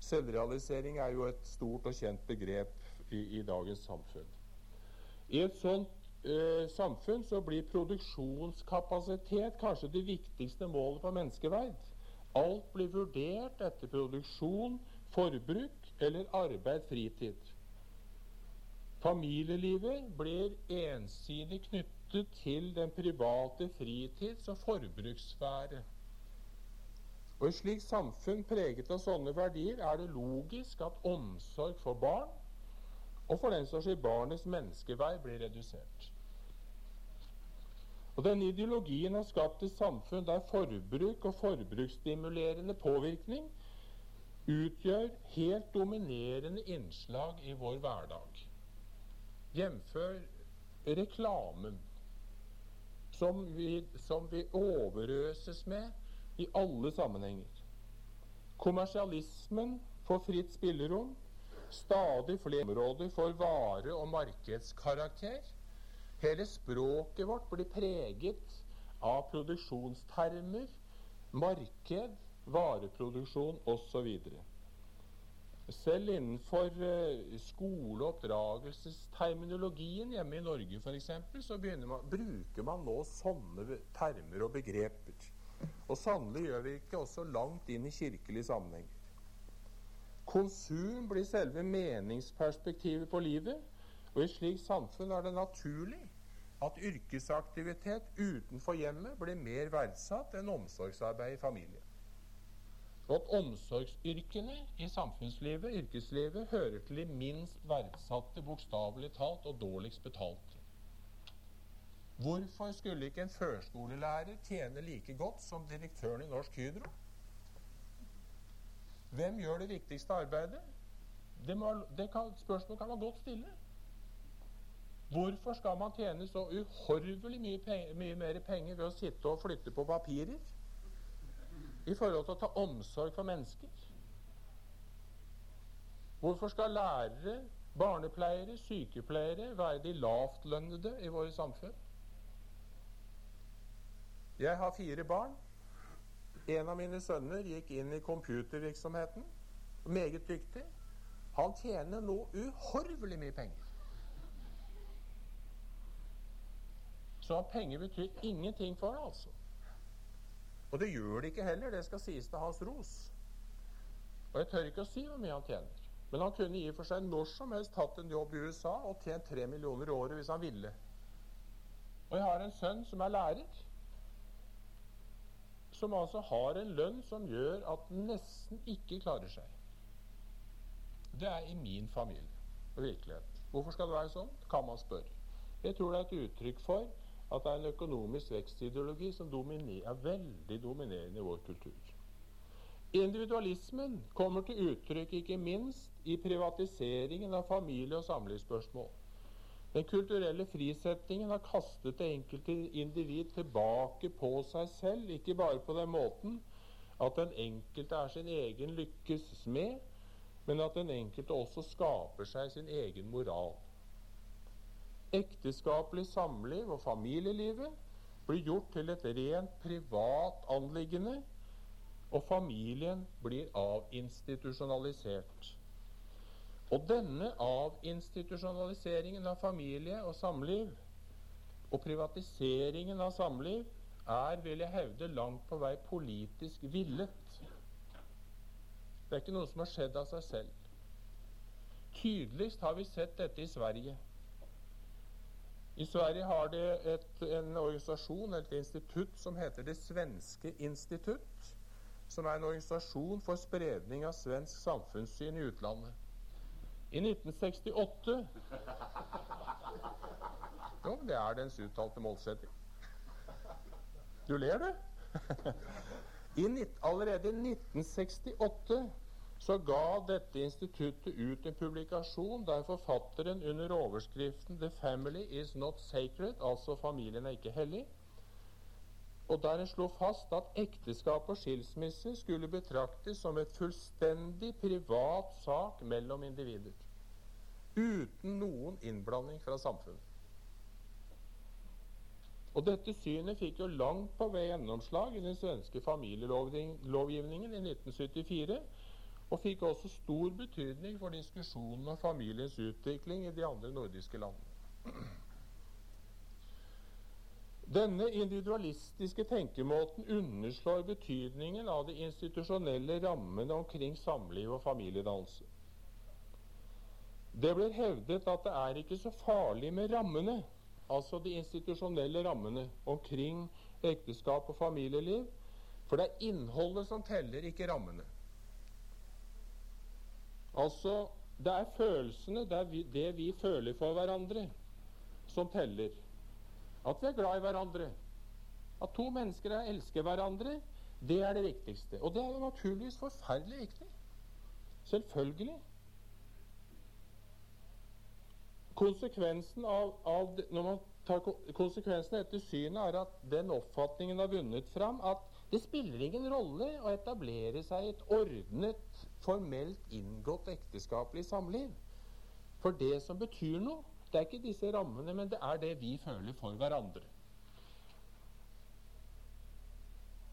Selvrealisering er jo et stort og kjent begrep i, i dagens samfunn. I et sånt eh, samfunn så blir produksjonskapasitet kanskje det viktigste målet på menneskeverd. Alt blir vurdert etter produksjon, forbruk eller arbeid, fritid. Familielivet blir ensidig knyttet til den private fritids- og forbrukssfære. Og I slikt samfunn preget av sånne verdier er det logisk at omsorg for barn, og for den saks skyld barnets menneskevei, blir redusert. Og Denne ideologien har skapt et samfunn der forbruk og forbruksstimulerende påvirkning utgjør helt dominerende innslag i vår hverdag. Jf. reklamen, som vi, som vi overøses med i alle sammenhenger. Kommersialismen får fritt spillerom. Stadig flere områder får vare- og markedskarakter. Hele språket vårt blir preget av produksjonstermer, marked, vareproduksjon osv. Selv innenfor uh, skole- og oppdragelsesterminologien hjemme i Norge f.eks. så man, bruker man nå sånne termer og begreper. Og sannelig gjør vi ikke også langt inn i kirkelige sammenhenger. Konsum blir selve meningsperspektivet på livet, og i slikt samfunn er det naturlig at yrkesaktivitet utenfor hjemmet blir mer verdsatt enn omsorgsarbeid i familien og at omsorgsyrkene i samfunnslivet, yrkeslivet, hører til de minst verdsatte, bokstavelig talt, og dårligst betalte. Hvorfor skulle ikke en førskolelærer tjene like godt som direktøren i Norsk Hydro? Hvem gjør det viktigste arbeidet? Det, må, det kan, spørsmålet kan man godt stille. Hvorfor skal man tjene så uhorvelig mye, penger, mye mer penger ved å sitte og flytte på papirer i forhold til å ta omsorg for mennesker? Hvorfor skal lærere, barnepleiere, sykepleiere være de lavtlønnede i våre samfunn? Jeg har fire barn. En av mine sønner gikk inn i computervirksomheten. Meget dyktig. Han tjener nå uhorvelig mye penger. Så penger betyr ingenting for det, altså. Og det gjør det ikke heller. Det skal sies til hans ros. Og jeg tør ikke å si hvor mye han tjener. Men han kunne i og for seg når som helst hatt en jobb i USA og tjent tre millioner i året hvis han ville. Og jeg har en sønn som er lærer, som altså har en lønn som gjør at den nesten ikke klarer seg. Det er i min familie og virkelighet. Hvorfor skal det være sånn, kan man spørre. Jeg tror det er et uttrykk for at det er en økonomisk vekstideologi som dominer, er veldig dominerende i vår kultur. Individualismen kommer til uttrykk ikke minst i privatiseringen av familie- og samlivsspørsmål. Den kulturelle frisetningen har kastet det enkelte individ tilbake på seg selv, ikke bare på den måten at den enkelte er sin egen lykkes smed, men at den enkelte også skaper seg sin egen moral. Ekteskapelig samliv og familielivet blir gjort til et rent privat anliggende og familien blir avinstitusjonalisert. Og denne avinstitusjonaliseringen av familie og samliv og privatiseringen av samliv er, vil jeg hevde, langt på vei politisk villet. Det er ikke noe som har skjedd av seg selv. Tydeligst har vi sett dette i Sverige. I Sverige har det et, en organisasjon, et institutt, som heter Det svenske institutt som er en organisasjon for spredning av svensk samfunnssyn i utlandet. I 1968 Jo, det er dens uttalte målsetting. Du ler, du? I, allerede i 1968 så ga dette instituttet ut en publikasjon der forfatteren under overskriften 'The family is not sacred', altså 'familien er ikke hellig', og der en slo fast at ekteskap og skilsmisse skulle betraktes som et fullstendig privat sak mellom individer. Uten noen innblanding fra samfunnet. Og Dette synet fikk jo langt på vei gjennomslag i den svenske familielovgivningen i 1974, og fikk også stor betydning for diskusjonen om familiens utvikling i de andre nordiske landene. Denne individualistiske tenkemåten underslår betydningen av de institusjonelle rammene omkring samliv og familiedannelse. Det blir hevdet at det er ikke så farlig med rammene, altså de institusjonelle rammene omkring ekteskap og familieliv, for det er innholdet som teller, ikke rammene. Altså, det er følelsene, det, er vi, det vi føler for hverandre, som teller. At vi er glad i hverandre. At to mennesker elsker hverandre, det er det viktigste. Og det er jo naturligvis forferdelig viktig. Selvfølgelig. Konsekvensen av, av når man tar konsekvensen etter synet, er at den oppfatningen har vunnet fram at det spiller ingen rolle å etablere seg et ordnet, formelt inngått ekteskapelig samliv. For det som betyr noe, det er ikke disse rammene, men det er det vi føler for hverandre.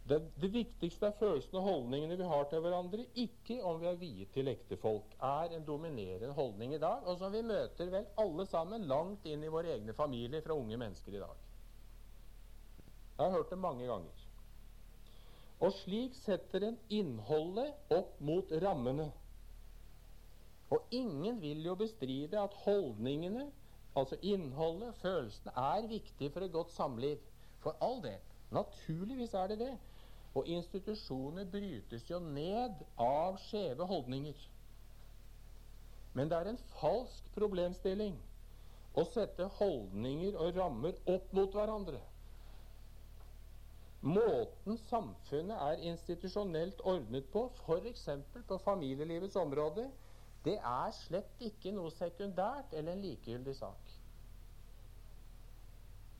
Det, det viktigste er følelsene og holdningene vi har til hverandre, ikke om vi er viet til ektefolk, er en dominerende holdning i dag, og som vi møter vel alle sammen langt inn i våre egne familier fra unge mennesker i dag. Jeg har hørt det mange ganger. Og slik setter en innholdet opp mot rammene. Og ingen vil jo bestride at holdningene Altså innholdet, følelsene, er viktig for et godt samliv. For all del. Naturligvis er det det. Og institusjoner brytes jo ned av skjeve holdninger. Men det er en falsk problemstilling å sette holdninger og rammer opp mot hverandre. Måten samfunnet er institusjonelt ordnet på, f.eks. på familielivets område, det er slett ikke noe sekundært eller en likegyldig sak.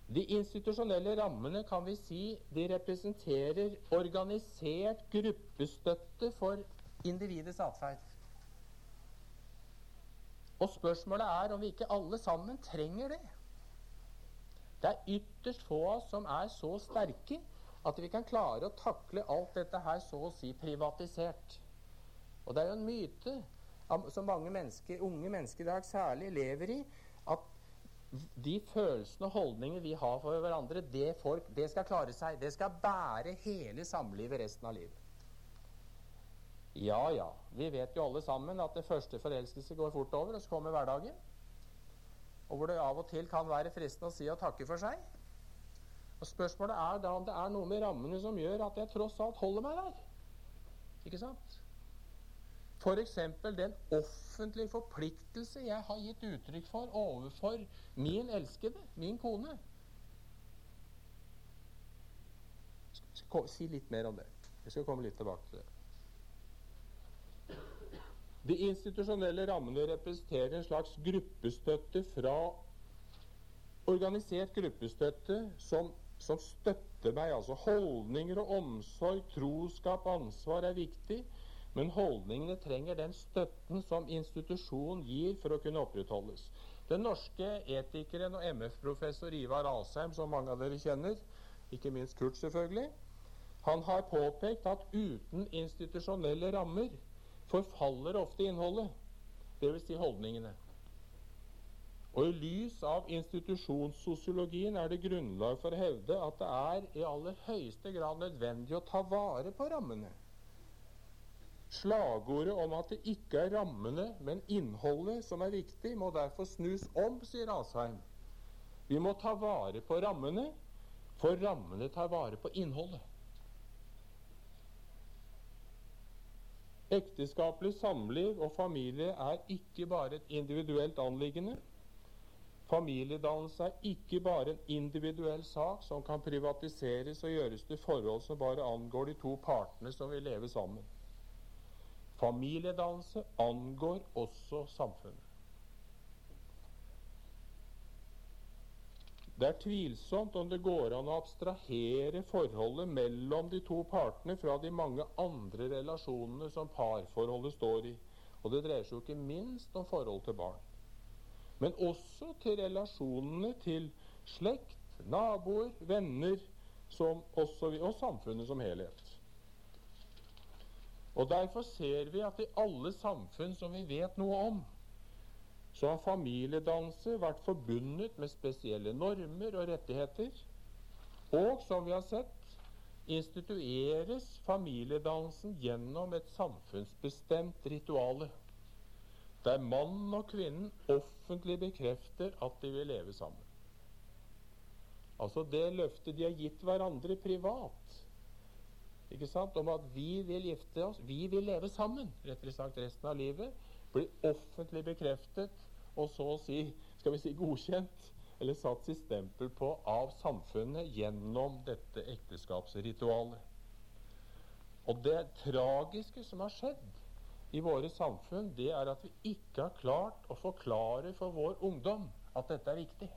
De institusjonelle rammene kan vi si de representerer organisert gruppestøtte for individets atferd. Og spørsmålet er om vi ikke alle sammen trenger det. Det er ytterst få av oss som er så sterke at vi kan klare å takle alt dette her så å si privatisert. Og det er jo en myte som mange mennesker, unge mennesker i dag særlig lever i, at de følelsene og holdningene vi har for hverandre, det, folk, det skal klare seg. Det skal bære hele samlivet resten av livet. Ja, ja. Vi vet jo alle sammen at det første forelskelse går fort over, og så kommer hverdagen. Og hvor det av og til kan være fristende å si og takke for seg. Og Spørsmålet er da om det er noe med rammene som gjør at jeg tross alt holder meg der. Ikke sant? F.eks. den offentlige forpliktelse jeg har gitt uttrykk for overfor min elskede, min kone. Jeg skal si litt mer om det. Jeg skal komme litt tilbake til det. De institusjonelle rammene representerer en slags gruppestøtte fra organisert gruppestøtte som som støtter meg. Altså holdninger og omsorg, troskap, ansvar er viktig. Men holdningene trenger den støtten som institusjonen gir for å kunne opprettholdes. Den norske etikeren og MF-professor Ivar Asheim, som mange av dere kjenner, ikke minst Kurt selvfølgelig, han har påpekt at uten institusjonelle rammer forfaller ofte innholdet, dvs. Si holdningene. Og I lys av institusjonssosiologien er det grunnlag for å hevde at det er i aller høyeste grad nødvendig å ta vare på rammene. Slagordet om at det ikke er rammene, men innholdet som er viktig, må derfor snus om, sier Asheim. Vi må ta vare på rammene, for rammene tar vare på innholdet. Ekteskapelig samliv og familie er ikke bare et individuelt anliggende. Familiedannelse er ikke bare en individuell sak som kan privatiseres og gjøres til forhold som bare angår de to partene som vil leve sammen. Familiedannelse angår også samfunnet. Det er tvilsomt om det går an å abstrahere forholdet mellom de to partene fra de mange andre relasjonene som parforholdet står i. Og det dreier seg jo ikke minst om forhold til barn men også til relasjonene til slekt, naboer, venner som også, og samfunnet som helhet. Og Derfor ser vi at i alle samfunn som vi vet noe om, så har familiedannelse vært forbundet med spesielle normer og rettigheter. Og som vi har sett, institueres familiedannelsen gjennom et samfunnsbestemt rituale der mannen og kvinnen offentlig bekrefter at de vil leve sammen. Altså det løftet de har gitt hverandre privat, ikke sant, om at vi vil gifte oss, vi vil leve sammen, rettere sagt resten av livet, blir offentlig bekreftet og så å si, skal vi si godkjent, eller satt sitt stempel på av samfunnet gjennom dette ekteskapsritualet. Og det tragiske som har skjedd, i våre samfunn, det er at vi ikke har klart å forklare for vår ungdom at dette er viktig.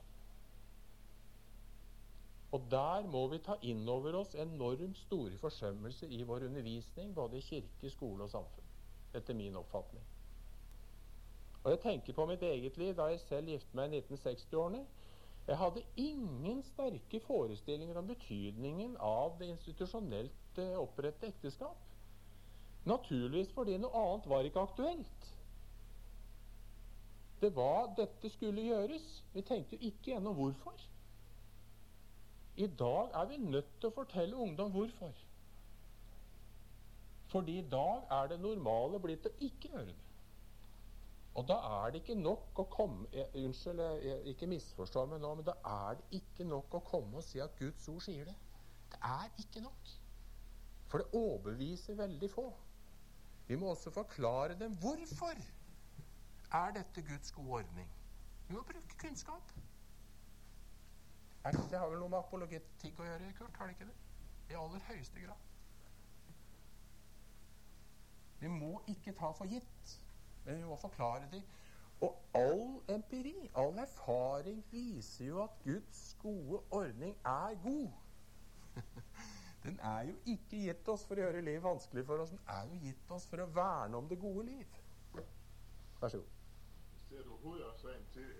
Og der må vi ta inn over oss enormt store forsømmelser i vår undervisning, både i kirke, skole og samfunn. Etter min oppfatning. Og jeg tenker på mitt eget liv da jeg selv giftet meg i 1960-årene. Jeg hadde ingen sterke forestillinger om betydningen av det institusjonelt opprettede ekteskap. Naturligvis fordi noe annet var ikke aktuelt. Det var dette skulle gjøres. Vi tenkte jo ikke gjennom hvorfor. I dag er vi nødt til å fortelle ungdom hvorfor. Fordi i dag er det normale blitt å ikke gjøre det. Og da er det ikke nok å komme jeg, Unnskyld, jeg, ikke misforstå meg nå, men da er det ikke nok å komme og si at Guds ord sier det. Det er ikke nok. For det overbeviser veldig få. Vi må også forklare dem hvorfor er dette Guds gode ordning. Vi må bruke kunnskap. Er det, det har vel noe med apologetikk å gjøre, Kurt? Har det ikke det? I aller høyeste grad. Vi må ikke ta for gitt, men vi må forklare det. Og all empiri, all erfaring, viser jo at Guds gode ordning er god. Den er jo ikke gitt oss for å gjøre liv vanskelig for oss. Den er jo gitt oss for å verne om det gode liv. Vær så god. Ser du hovedårsagen til,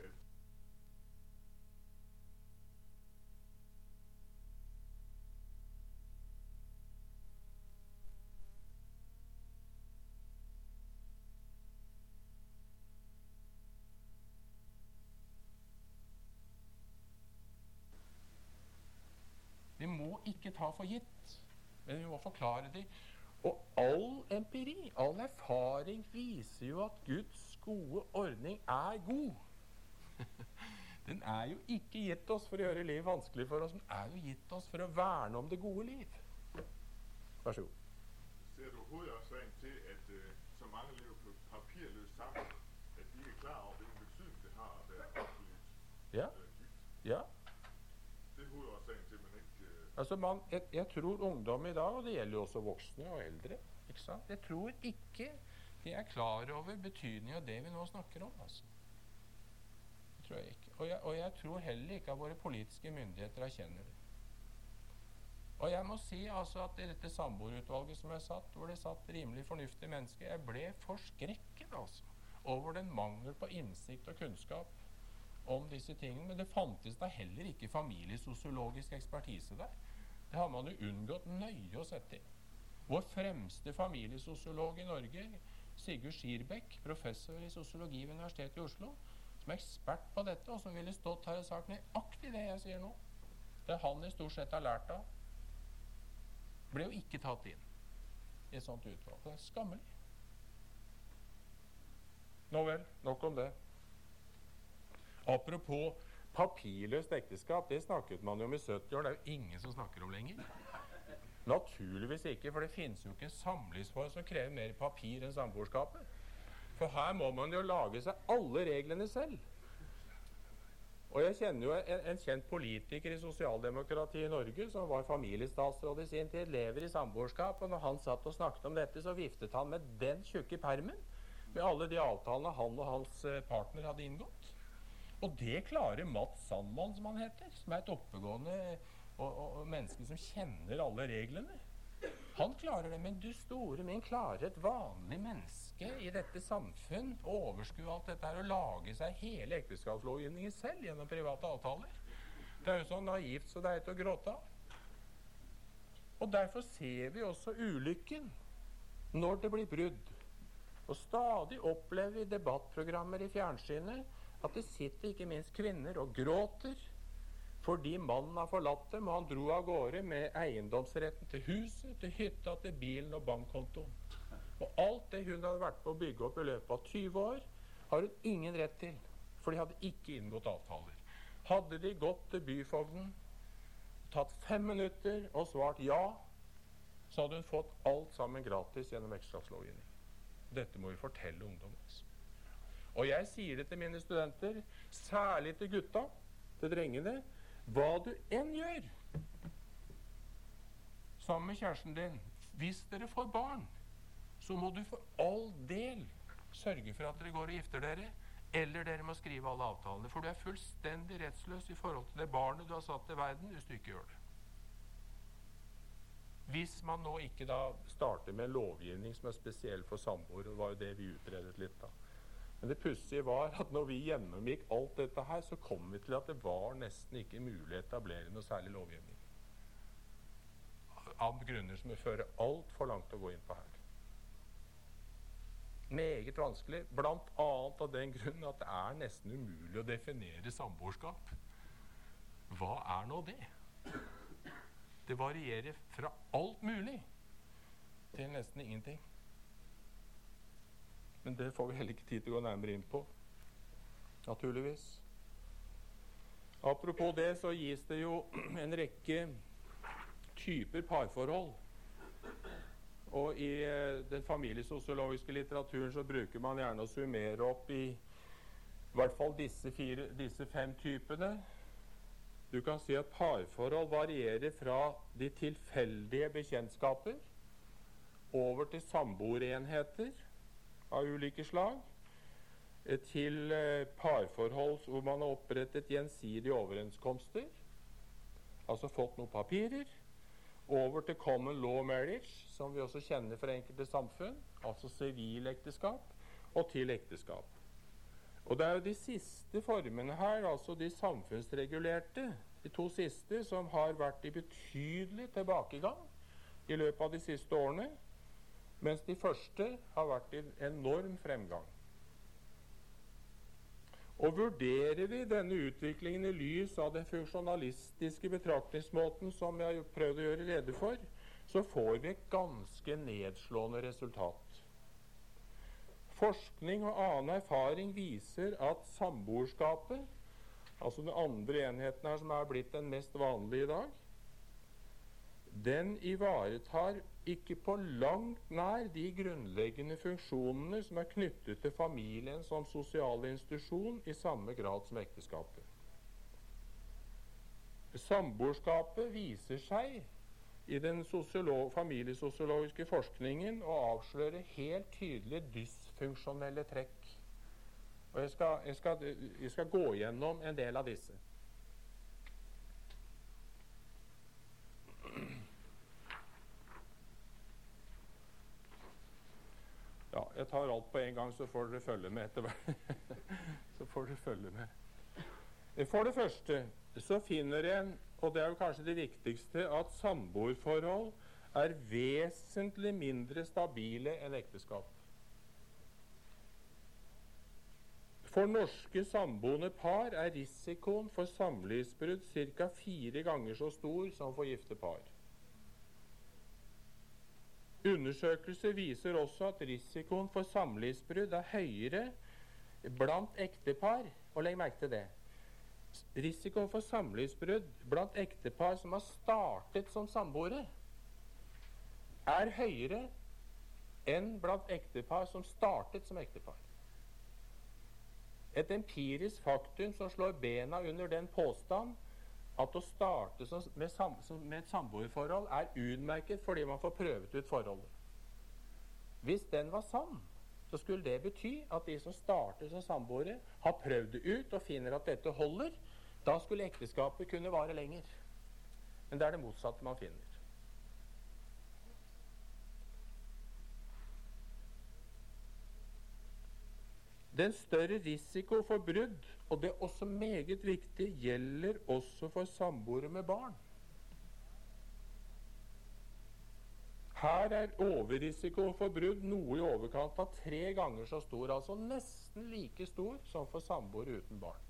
ta for gitt, men vi må forklare det. Og all empiri, all erfaring, viser jo at Guds gode ordning er god. Den er jo ikke gitt oss for å gjøre livet vanskelig for oss, den er jo gitt oss for å verne om det gode liv. Vær så god. ser du hovedårsagen til, at uh, så mange lever på papirløst sammen, at de er klar over, hvilken betydning det har å være absolut Ja, øh, gift? ja. Det er hovedårsagen til, at man ikke øh, Altså man, jeg, jeg tror ungdom i dag, og det gjelder jo også voksne og eldre ikke sant? Jeg tror ikke de er klar over betydningen av det vi nå snakker om. altså. Det tror jeg ikke. Og jeg, og jeg tror heller ikke at våre politiske myndigheter erkjenner det. Og jeg må si altså at i dette samboerutvalget som jeg satt, hvor det satt rimelig fornuftige mennesker, jeg ble forskrekket altså, over den mangel på innsikt og kunnskap om disse tingene. Men det fantes da heller ikke familiesosiologisk ekspertise der. Det har man jo unngått nøye å sette inn. Vår fremste familiesosiolog i Norge, Sigurd Skirbekk, professor i sosiologi ved Universitetet i Oslo, som er ekspert på dette, og som ville stått her og sagt nøyaktig det jeg sier nå. Det han i stort sett har lært av, ble jo ikke tatt inn i et sånt utvalg. Det er skammelig. Nå vel, nok om det. Apropos papirløst ekteskap, det snakket man jo om i 70 år. Det er jo ingen som snakker om lenger. Naturligvis ikke, for det finnes jo ikke en samlivsform som krever mer papir enn samboerskapet. For her må man jo lage seg alle reglene selv. Og jeg kjenner jo en, en kjent politiker i sosialdemokratiet i Norge som var familiestatsråd i sin tid, lever i samboerskap, og når han satt og snakket om dette, så viftet han med den tjukke permen med alle de avtalene han og hans eh, partner hadde inngått. Og det klarer Mats Sandmann, som han heter, som er et oppegående og, og, og menneske som kjenner alle reglene. Han klarer det, men du store min, klarer et vanlig menneske i dette samfunn å overskue alt dette her og lage seg hele ekteskapslovgivningen selv gjennom private avtaler? Det er jo så naivt så det er til å gråte av. Og derfor ser vi også ulykken når det blir brudd. Og stadig opplever vi debattprogrammer i fjernsynet at det sitter ikke minst kvinner og gråter fordi mannen har forlatt dem, og han dro av gårde med eiendomsretten til huset, til hytta, til bilen og bankkontoen. Og alt det hun hadde vært på å bygge opp i løpet av 20 år, har hun ingen rett til, for de hadde ikke inngått avtaler. Hadde de gått til byfogden, tatt fem minutter og svart ja, så hadde hun fått alt sammen gratis gjennom ekteskapslovgivning. Dette må vi fortelle ungdommen. Altså. Og jeg sier det til mine studenter, særlig til gutta, til drengene. Hva du enn gjør sammen med kjæresten din, hvis dere får barn, så må du for all del sørge for at dere går og gifter dere, eller dere må skrive alle avtalene. For du er fullstendig rettsløs i forhold til det barnet du har satt til verden, hvis du ikke gjør det. Hvis man nå ikke da starter med en lovgivning som er spesiell for samboere, det var jo det vi utredet litt da. Men det pussige var at når vi gjennomgikk alt dette her, så kom vi til at det var nesten ikke mulig å etablere noe særlig lovgivning. Av grunner som vil føre altfor langt å gå inn på her. Meget vanskelig, bl.a. av den grunn at det er nesten umulig å definere samboerskap. Hva er nå det? Det varierer fra alt mulig til nesten ingenting. Men det får vi heller ikke tid til å gå nærmere inn på. Naturligvis. Apropos det, så gis det jo en rekke typer parforhold. Og i eh, den familiesosiologiske litteraturen så bruker man gjerne å summere opp i I hvert fall disse, fire, disse fem typene. Du kan si at parforhold varierer fra de tilfeldige bekjentskaper over til samboerenheter av ulike slag, eh, til eh, parforhold hvor man har opprettet gjensidige overenskomster, altså fått noen papirer, over til common law marriage, som vi også kjenner fra enkelte samfunn, altså sivilekteskap, og til ekteskap. Og det er jo de siste formene her, altså de samfunnsregulerte, de to siste, som har vært i betydelig tilbakegang i løpet av de siste årene, mens de første har vært i enorm fremgang. Og Vurderer vi denne utviklingen i lys av den funksjonalistiske betraktningsmåten som jeg har prøvd å gjøre rede for, så får vi et ganske nedslående resultat. Forskning og annen erfaring viser at samboerskapet, altså den andre enheten her som er blitt den mest vanlige i dag, den ivaretar ikke på langt nær de grunnleggende funksjonene som er knyttet til familien som sosial institusjon i samme grad som ekteskapet. Samboerskapet viser seg i den familiesosiologiske forskningen å avsløre helt tydelig dysfunksjonelle trekk. Og jeg skal, jeg, skal, jeg skal gå gjennom en del av disse. Ja, jeg tar alt på en gang, så får dere følge med etter hvert. så får dere følge med. For det første så finner en, og det er jo kanskje det viktigste, at samboerforhold er vesentlig mindre stabile enn ekteskap. For norske samboende par er risikoen for samlivsbrudd ca. fire ganger så stor som for gifte par. Undersøkelser viser også at risikoen for samlivsbrudd er høyere blant ektepar. Og legg merke til det. Risikoen for samlivsbrudd blant ektepar som har startet som samboere, er høyere enn blant ektepar som startet som ektepar. Et empirisk faktum som slår bena under den påstand at å starte med, sam, med et samboerforhold er utmerket fordi man får prøvet ut forholdet. Hvis den var sann, så skulle det bety at de som starter som samboere, har prøvd det ut og finner at dette holder. Da skulle ekteskapet kunne vare lenger. Men det er det motsatte man finner. Den større risiko for brudd, og det er også meget viktig, gjelder også for samboere med barn. Her er overrisiko for brudd noe i overkant av tre ganger så stor, altså nesten like stor som for samboere uten barn.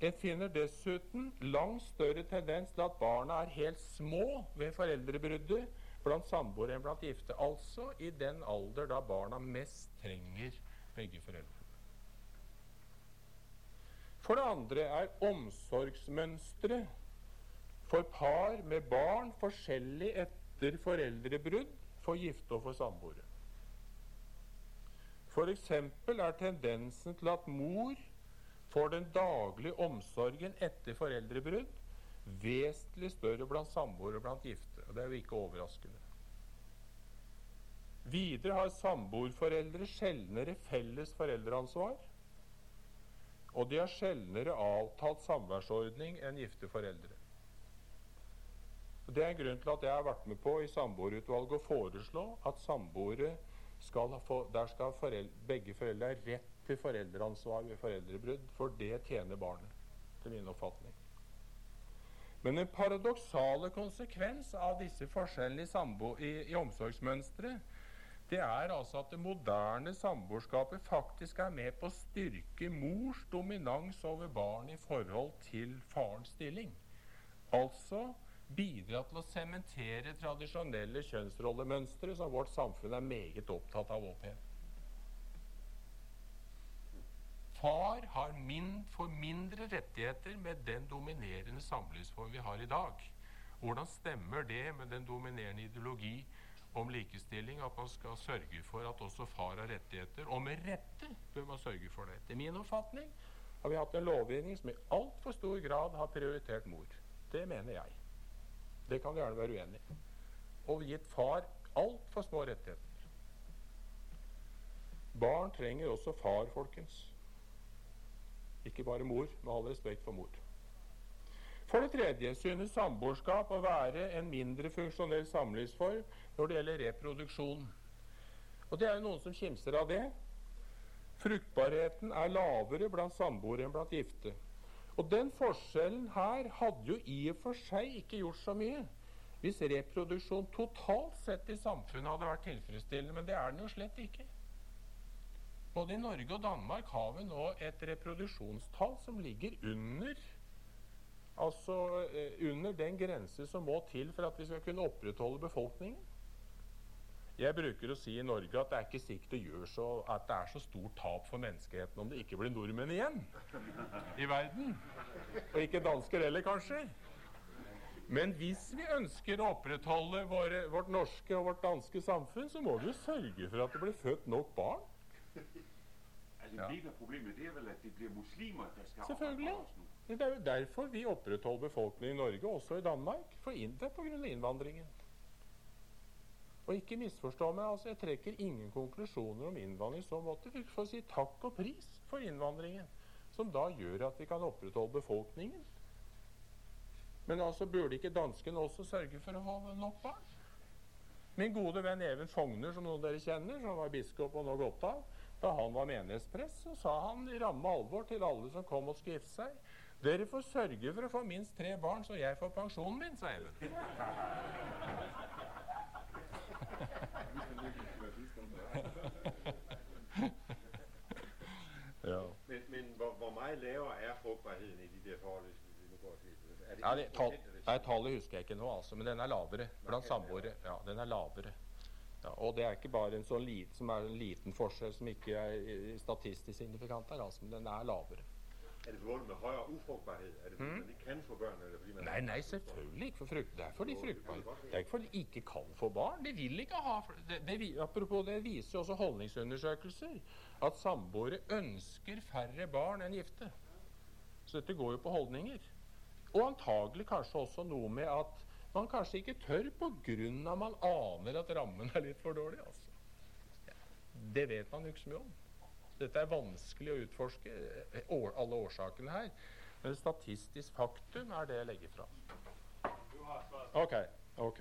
En finner dessuten langt større tendens til at barna er helt små ved foreldrebruddet blant samboere enn blant gifte. Altså i den alder da barna mest trenger begge foreldre. For det andre er omsorgsmønsteret for par med barn forskjellig etter foreldrebrudd for gifte og for samboere. F.eks. er tendensen til at mor får den daglige omsorgen etter foreldrebrudd vesentlig større blant samboere og blant gifte. Og Det er jo ikke overraskende. Videre har samboerforeldre sjeldnere felles foreldreansvar, og de har sjeldnere avtalt samværsordning enn gifte foreldre. Det er en grunn til at jeg har vært med på i samboerutvalget å foreslå at samboere skal få, der skal foreldre, begge foreldre ha rett til foreldreansvar ved foreldrebrudd, for det tjener barnet, til min oppfatning. Men en paradoksale konsekvens av disse forskjellene i, i, i omsorgsmønstre, det er altså at det moderne samboerskapet faktisk er med på å styrke mors dominans over barn i forhold til farens stilling. Altså bidra til å sementere tradisjonelle kjønnsrollemønstre som vårt samfunn er meget opptatt av å oppheve. Far har min, for mindre rettigheter med den dominerende samlivsform vi har i dag. Hvordan stemmer det med den dominerende ideologi om likestilling at man skal sørge for at også far har rettigheter. Og med rette bør man sørge for det. Etter min oppfatning har vi hatt en lovgivning som i altfor stor grad har prioritert mor. Det mener jeg. Det kan du gjerne være uenig i. Og gitt far altfor små rettigheter. Barn trenger også far, folkens. Ikke bare mor, med all respekt for mor. For det tredje synes samboerskap å være en mindre funksjonell samlivsform når det gjelder reproduksjon. Og det er jo noen som kimser av det. Fruktbarheten er lavere blant samboere enn blant gifte. Og den forskjellen her hadde jo i og for seg ikke gjort så mye hvis reproduksjon totalt sett i samfunnet hadde vært tilfredsstillende, men det er den jo slett ikke. Både i Norge og Danmark har vi nå et reproduksjonstall som ligger under Altså eh, under den grense som må til for at vi skal kunne opprettholde befolkningen. Jeg bruker å si i Norge at det er ikke sikkert det gjør så at det er så stort tap for menneskeheten om det ikke blir nordmenn igjen i verden. Og ikke dansker heller, kanskje. Men hvis vi ønsker å opprettholde våre, vårt norske og vårt danske samfunn, så må vi jo sørge for at det blir født nok barn. Altså, en Det problemet, det er vel, at det blir muslimer, der skal Selvfølgelig. Det er jo derfor vi opprettholder befolkningen i Norge, også i Danmark. For det er pga. innvandringen. Og ikke misforstå meg, altså jeg trekker ingen konklusjoner om innvandring i så måte. Vi får si takk og pris for innvandringen, som da gjør at vi kan opprettholde befolkningen. Men altså burde ikke danskene også sørge for å ha nok barn? Min gode venn Even Fogner, som noen av dere kjenner, som var biskop og nå gått av, da han var menighetsprest, så sa han i ramme alvor til alle som kom og skulle gifte seg dere får sørge for å få minst tre barn, så jeg får pensjonen min, sa Even. ja. Men, men hvor, hvor mye lavere er fruktbarheten i de der forholdene? nei, tallet husker jeg ikke nå, altså, men den er lavere blant samboere. Ja, den er lavere. Ja, og det er ikke bare en sånn liten, som er en liten forskjell som ikke er eh, statistisk signifikant her, altså, men den er lavere. Er det med høyere ufrugtbarhed? Er det fordi, de man ikke kan få man... Nei, nei, selvfølgelig ikke for frukt. Det er fordi fruktbare. Det er ikke fordi de ikke kan få barn. De vil ikke ha det, det, Apropos det viser også holdningsundersøkelser at samboere ønsker færre barn enn gifte. Så dette går jo på holdninger. Og antagelig kanskje også noe med at man kanskje ikke tør av man aner at rammen er litt for dårlig. altså. Det vet man jo ikke så mye om. Dette er vanskelig å utforske eh, alle årsakene her. Men statistisk faktum er det jeg legger fram. OK. ok.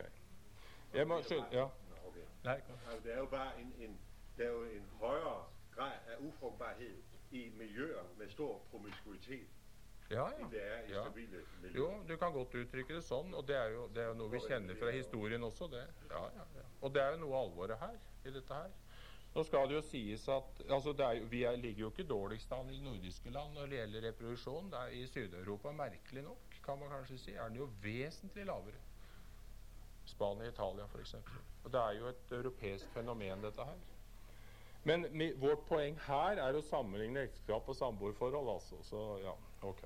Jeg må skynde Ja. Det er jo bare en, er højere grad av ufruktbarhet i miljøer med stor promiskuitet, ja, ja. ja. Jo, du kan godt uttrykke det sånn, og det er jo, det er jo noe vi kjenner fra historien også. det. Ja, ja, ja. Og det er jo noe av alvoret her, i dette her. Nå skal det jo sies at altså det er, Vi er, ligger jo ikke dårligst an i nordiske land når det gjelder reproduksjon. Det er I Sør-Europa, merkelig nok, kan man kanskje si, er den jo vesentlig lavere. Spania Italia, f.eks. Og det er jo et europeisk fenomen, dette her. Men mi, vårt poeng her er å sammenligne ekteskap og samboerforhold, altså. Så ja, ok.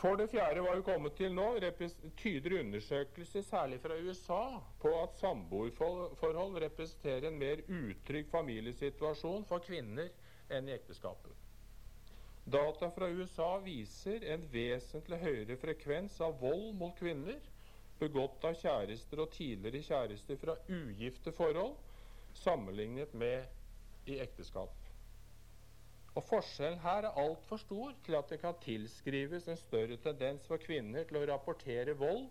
For det fjerde var vi kommet til nå, tyder undersøkelser, særlig fra USA, på at samboerforhold representerer en mer utrygg familiesituasjon for kvinner enn i ekteskapet. Data fra USA viser en vesentlig høyere frekvens av vold mot kvinner begått av kjærester og tidligere kjærester fra ugifte forhold sammenlignet med i ekteskap. Og Forskjellen her er altfor stor til at det kan tilskrives en større tendens for kvinner til å rapportere vold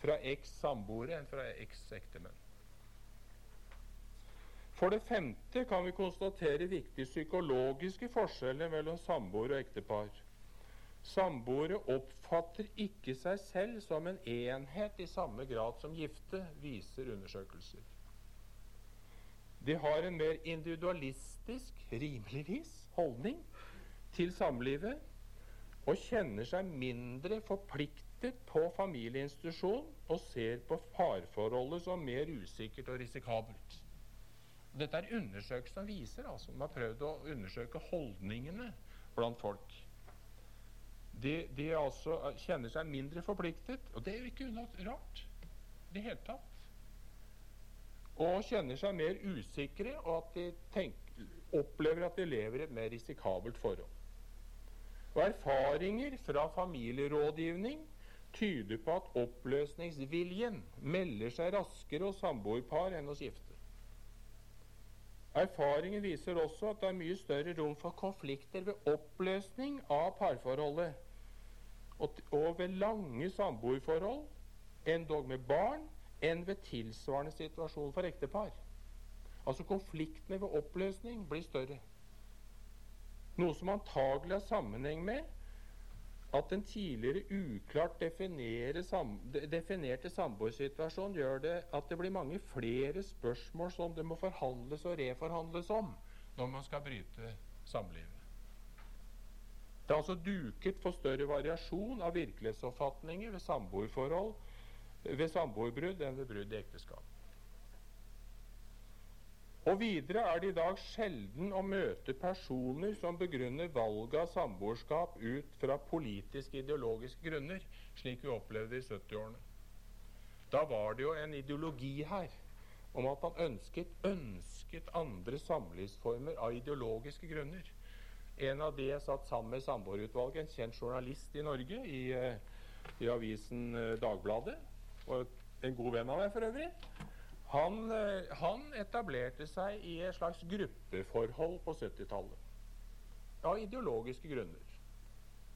fra eks-samboere enn fra eks-ektemenn. For det femte kan vi konstatere viktige psykologiske forskjeller mellom samboere og ektepar. Samboere oppfatter ikke seg selv som en enhet i samme grad som gifte, viser undersøkelser. De har en mer individualistisk, rimeligvis, holdning til samlivet og kjenner seg mindre forpliktet på familieinstitusjon og ser på parforholdet som mer usikkert og risikabelt. Dette er undersøkelser som viser, altså. Man har prøvd å undersøke holdningene blant folk. De, de altså kjenner seg mindre forpliktet, og det er jo ikke unna rart i det hele tatt. og kjenner seg mer usikre, og at de tenker, opplever at de lever et mer risikabelt forhold. Og Erfaringer fra familierådgivning tyder på at oppløsningsviljen melder seg raskere hos samboerpar enn hos gifte. Erfaringen viser også at det er mye større rom for konflikter ved oppløsning av parforholdet og, og ved lange samboerforhold endog med barn enn ved tilsvarende situasjon for ektepar. Altså konfliktene ved oppløsning blir større. Noe som antagelig har sammenheng med at den tidligere uklart sam, definerte samboersituasjonen gjør det at det blir mange flere spørsmål som det må forhandles og reforhandles om når man skal bryte samlivet. Det er altså duket for større variasjon av virkelighetsoppfatninger ved ved samboerbrudd enn ved brudd i ekteskap. Og Videre er det i dag sjelden å møte personer som begrunner valget av samboerskap ut fra politiske ideologiske grunner, slik vi opplevde i 70-årene. Da var det jo en ideologi her om at man ønsket, ønsket andre samlivsformer av ideologiske grunner. En av de jeg satt sammen med samboerutvalget, en kjent journalist i Norge, i, eh, i avisen eh, Dagbladet, og en god venn av meg for øvrig, han, eh, han etablerte seg i et slags gruppeforhold på 70-tallet. Av ideologiske grunner.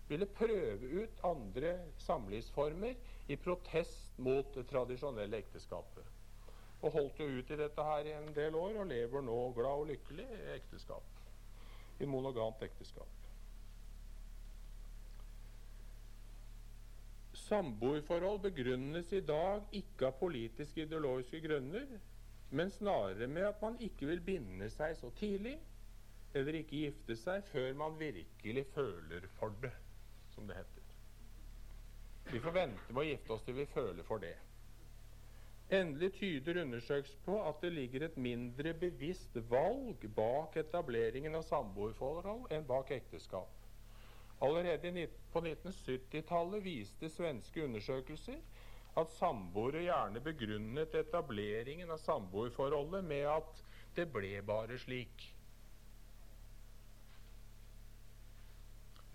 Ville prøve ut andre samlivsformer i protest mot det tradisjonelle ekteskapet. Og holdt jo ut i dette her i en del år, og lever nå glad og lykkelig i ekteskap. I monogamt ekteskap. Samboerforhold begrunnes i dag ikke av politiske ideologiske grunner, men snarere med at man ikke vil binde seg så tidlig, eller ikke gifte seg før man virkelig føler for det, som det heter. Vi får vente med å gifte oss til vi føler for det. Endelig tyder undersøkelser på at det ligger et mindre bevisst valg bak etableringen av samboerforhold enn bak ekteskap. Allerede på 1970-tallet viste svenske undersøkelser at samboere gjerne begrunnet etableringen av samboerforholdet med at det ble bare slik.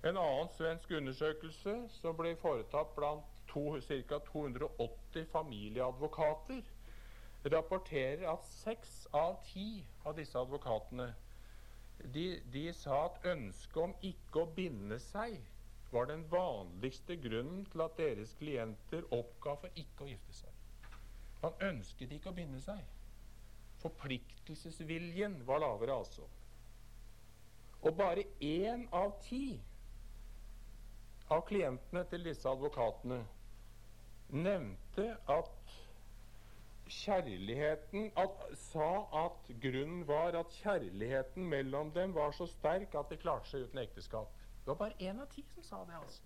En annen svensk undersøkelse som ble foretatt blant ca. 280 familieadvokater, rapporterer at seks av ti av disse advokatene de, de sa at ønsket om ikke å binde seg var den vanligste grunnen til at deres klienter oppga for ikke å gifte seg. Man ønsket ikke å binde seg. Forpliktelsesviljen var lavere, altså. Og bare én av ti av klientene til disse advokatene nevnte at kjærligheten at, sa at grunnen var at kjærligheten mellom dem var så sterk at de klarte seg uten ekteskap. Det var bare én av ti som sa det, altså.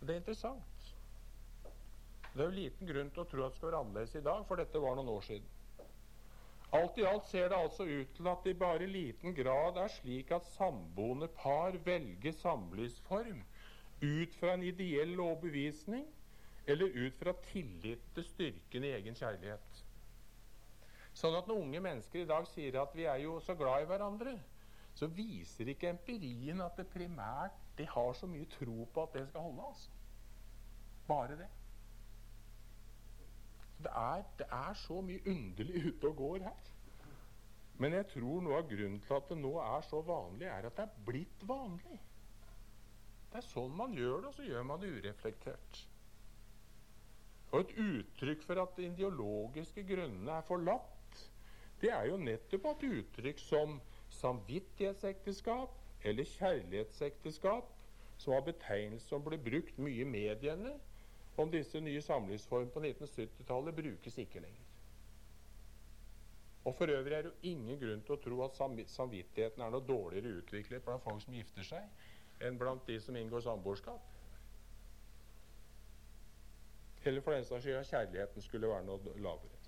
Det er interessant. Det er jo liten grunn til å tro at det skal være annerledes i dag, for dette var noen år siden. Alt i alt ser det altså ut til at det bare i liten grad er slik at samboende par velger samlivsform ut fra en ideell overbevisning eller ut fra tillit til styrken i egen kjærlighet. Sånn at når unge mennesker i dag sier at vi er jo så glad i hverandre, så viser ikke empirien at det primært de har så mye tro på at det skal holde. altså. Bare det. Det er, det er så mye underlig ute og går her. Men jeg tror noe av grunnen til at det nå er så vanlig, er at det er blitt vanlig. Det er sånn man gjør det, og så gjør man det ureflektert. Og et uttrykk for at de ideologiske grunnene er forlatt, det er jo nettopp at uttrykk som samvittighetsekteskap eller kjærlighetsekteskap, som var betegnelser som ble brukt mye i mediene om disse nye samlivsformene på 1970-tallet, brukes ikke lenger. Og For øvrig er det jo ingen grunn til å tro at samvittigheten er noe dårligere utviklet blant folk som gifter seg, enn blant de som inngår samboerskap. Eller for den saks skyld at kjærligheten skulle være noe lavere.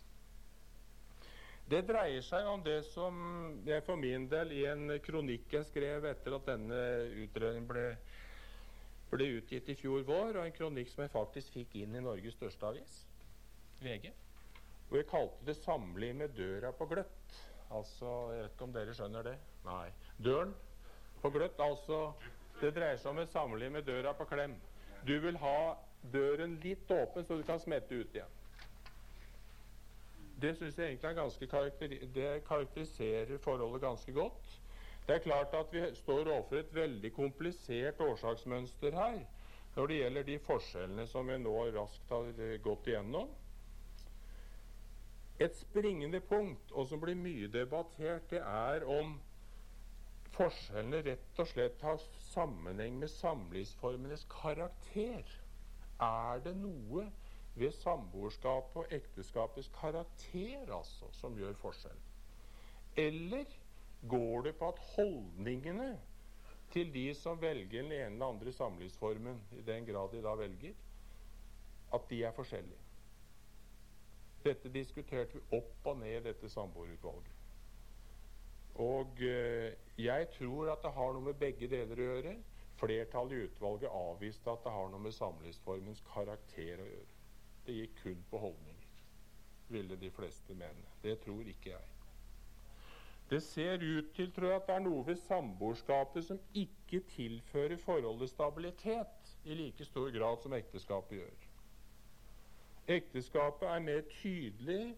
Det dreier seg om det som jeg for min del i en kronikk jeg skrev etter at denne utredningen ble, ble utgitt i fjor vår, og en kronikk som jeg faktisk fikk inn i Norges største avis, VG, Og jeg kalte det 'samliv med døra på gløtt'. Altså, Jeg vet ikke om dere skjønner det? Nei. Døren på gløtt, altså Det dreier seg om et samliv med døra på klem. Du vil ha døren litt åpen, så du kan smette ut igjen. Det syns jeg egentlig er ganske karakteri det karakteriserer forholdet ganske godt. Det er klart at vi står overfor et veldig komplisert årsaksmønster her når det gjelder de forskjellene som vi nå raskt har eh, gått igjennom. Et springende punkt, og som blir mye debattert, det er om forskjellene rett og slett har sammenheng med samlivsformenes karakter. Er det noe ved samboerskapet og ekteskapets karakter altså som gjør forskjell? Eller går det på at holdningene til de som velger den ene eller andre samlivsformen, i den grad de da velger, at de er forskjellige? Dette diskuterte vi opp og ned i dette samboerutvalget. Og eh, jeg tror at det har noe med begge deler å gjøre. Flertallet i utvalget avviste at det har noe med samlivsformens karakter å gjøre. Det gikk kun på holdninger, ville de fleste mene. Det tror ikke jeg. Det ser ut til tror jeg, at det er noe ved samboerskapet som ikke tilfører forholdet stabilitet i like stor grad som ekteskapet gjør. Ekteskapet er mer tydelig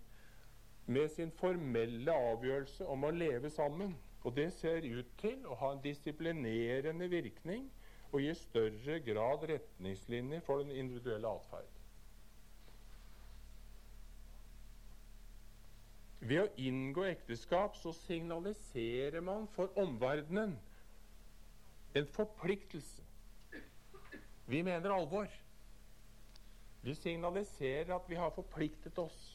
med sin formelle avgjørelse om å leve sammen. Og det ser ut til å ha en disiplinerende virkning og gi større grad retningslinjer for den individuelle atferd. Ved å inngå ekteskap så signaliserer man for omverdenen en forpliktelse. Vi mener alvor. Vi signaliserer at vi har forpliktet oss.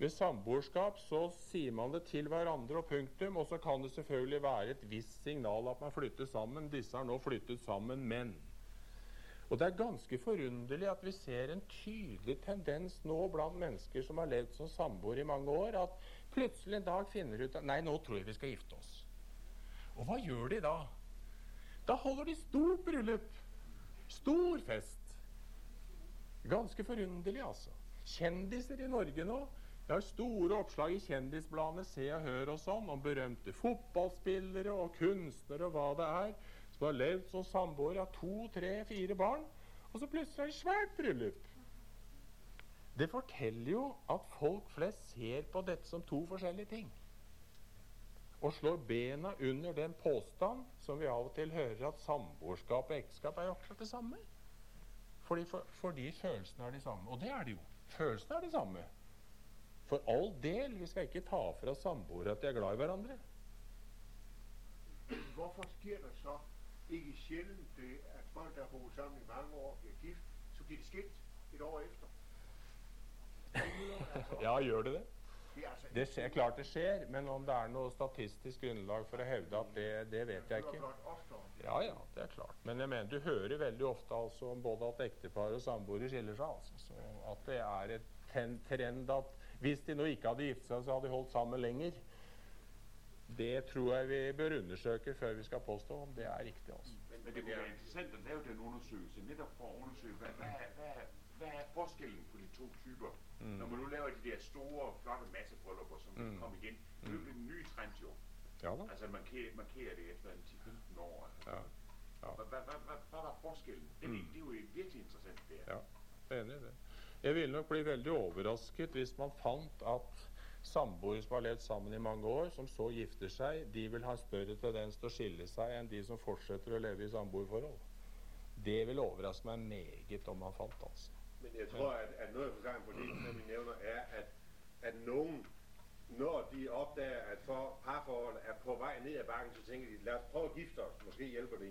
Ved samboerskap så sier man det til hverandre og punktum, og så kan det selvfølgelig være et visst signal at man flytter sammen. Disse har nå flyttet sammen, men Og det er ganske forunderlig at vi ser en tydelig tendens nå blant mennesker som har levd som samboere i mange år, at plutselig en dag finner ut at Nei, nå tror jeg vi skal gifte oss. Og hva gjør de da? Da holder de stort bryllup. Stor fest. Ganske forunderlig, altså. Kjendiser i Norge nå. Det er store oppslag i kjendisbladene Se og Hør og sånn om berømte fotballspillere og kunstnere og hva det er, som har levd som samboere av to, tre, fire barn. Og så plutselig er det svært bryllup. Det forteller jo at folk flest ser på dette som to forskjellige ting. Og slår bena under den påstand som vi av og til hører at samboerskap og ekteskap er jo akkurat det samme. Fordi, for, fordi følelsene er de samme. Og det er det jo. Følelsene er de samme. For all del, vi skal ikke ta fra samboere at de er glad i hverandre. Hvorfor sker det så ikke sjældent det, at folk, der har boet sammen i mange år, bliver gift, så bliver de skilt et år efter? Ja, gjør det det? det altså skjer, klart det skjer, men om det er noe statistisk grunnlag for å hevde at det, det vet jeg ikke. Ja, ja, det er klart. Men jeg mener, du hører veldig ofte altså om både at ektepar og samboere skiller seg. Altså. At det er et trend at hvis de nå ikke hadde giftet seg, så hadde de holdt sammen lenger. Det tror jeg vi bør undersøke før vi skal påstå om det er riktig. Også. Men, men det kunne være interessant at lave den undersøkelsen nettopp for å undersøke hva, hva, hva, hva er- hvad er forskellen på de to typer? Mm. Når man nå laver de der store, flotte massebryllupper, som mm. kommer igjen, Det er jo en ny trend jo. Ja da. Altså, man markerer, markerer det etter en 10-15 år. Altså. Ja. Ja. Hva, var forskellen? Det, mm. det er jo virkelig interessant, det er. Ja, jeg er enig i det. Jeg ville nok bli veldig overrasket hvis man fant at samboere som har levd sammen i mange år, som så gifter seg, de vil ha større tendens til å skille seg enn de som fortsetter å leve i samboerforhold. Det ville overraske meg meget om man fant, altså. Men jeg tror, at, at noe av forklaringen på det, som vi nevner, er, at, at noen, når de oppdager at for parforholdet er på vei ned av bakken, så tenker de, la oss prøve å gifte oss, Måske hjelper det.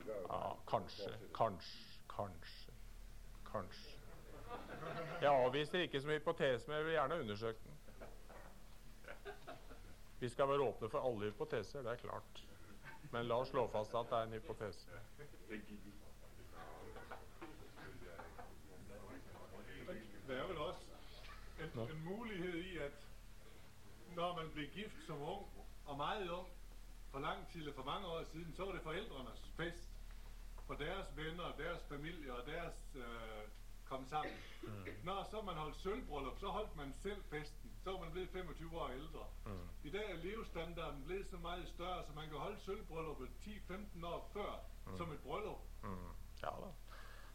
Det Ja, kanskje, kanskje, kanskje, kanskje. Jeg avviser ikke som hypotese, men jeg vil gjerne undersøke den. Vi skal være åpne for alle hypoteser, det er klart. Men la oss slå fast at det er en hypotese. Der er vel også en, en mulighet i, at når man blir gift som ung, og meget ung, for lang tid for mange år siden, så var det forældrenes fest. For deres venner, deres familie og deres øh, kom sammen. Når så man holdt sølvbryllup, så holdt man selv festen. Så var man blevet 25 år ældre. I dag er levestandarden blevet så meget større, så man kan holde sølvbrylluppet 10-15 år før som et bryllup. Ja da.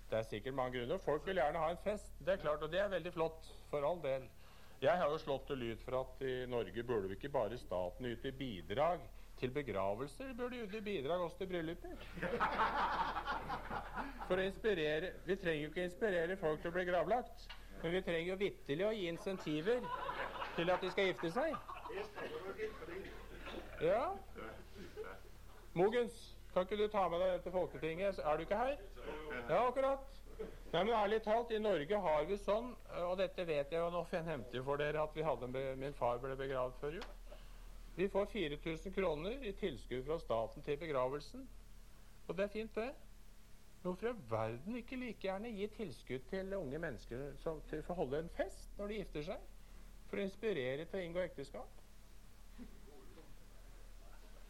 Det er sikkert mange grunner. Folk vil gjerne ha en fest. Det er klart, og det er veldig flott. For all del. Jeg har jo slått til lyd for at i Norge burde vi ikke bare staten yte bidrag til begravelser, burde yte bidrag også til brylluper. For å inspirere Vi trenger jo ikke inspirere folk til å bli gravlagt. Men vi trenger jo vitterlig å gi insentiver til at de skal gifte seg. Ja. Mogens, kan ikke du ta med deg dette Folketinget? Er du ikke her? Ja, akkurat. Nei, men ærlig talt, i Norge har vi sånn, og dette vet jeg jo nå, for jeg nevnte jo for dere at vi hadde min far ble begravd før jul. Vi får 4000 kroner i tilskudd fra staten til begravelsen. Og det er fint, det. Hvorfor i verden ikke like gjerne gi tilskudd til unge mennesker som, til å holde en fest når de gifter seg? For å inspirere til å inngå ekteskap?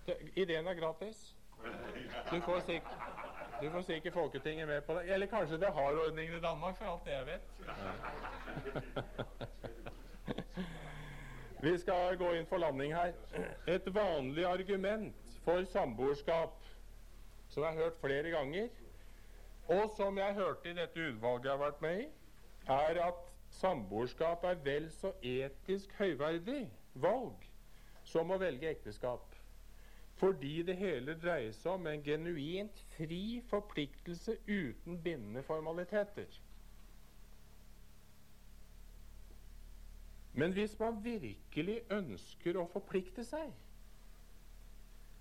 Det, ideen er gratis. Du får sikkert du får sikkert Folketinget med på det. Eller kanskje det har ordningen i Danmark, for alt det jeg vet. Vi skal gå inn for landing her. Et vanlig argument for samboerskap, som jeg har hørt flere ganger, og som jeg hørte i dette utvalget jeg har vært med i, er at samboerskap er vel så etisk høyverdig valg som å velge ekteskap. Fordi det hele dreier seg om en genuint fri forpliktelse uten bindende formaliteter. Men hvis man virkelig ønsker å forplikte seg,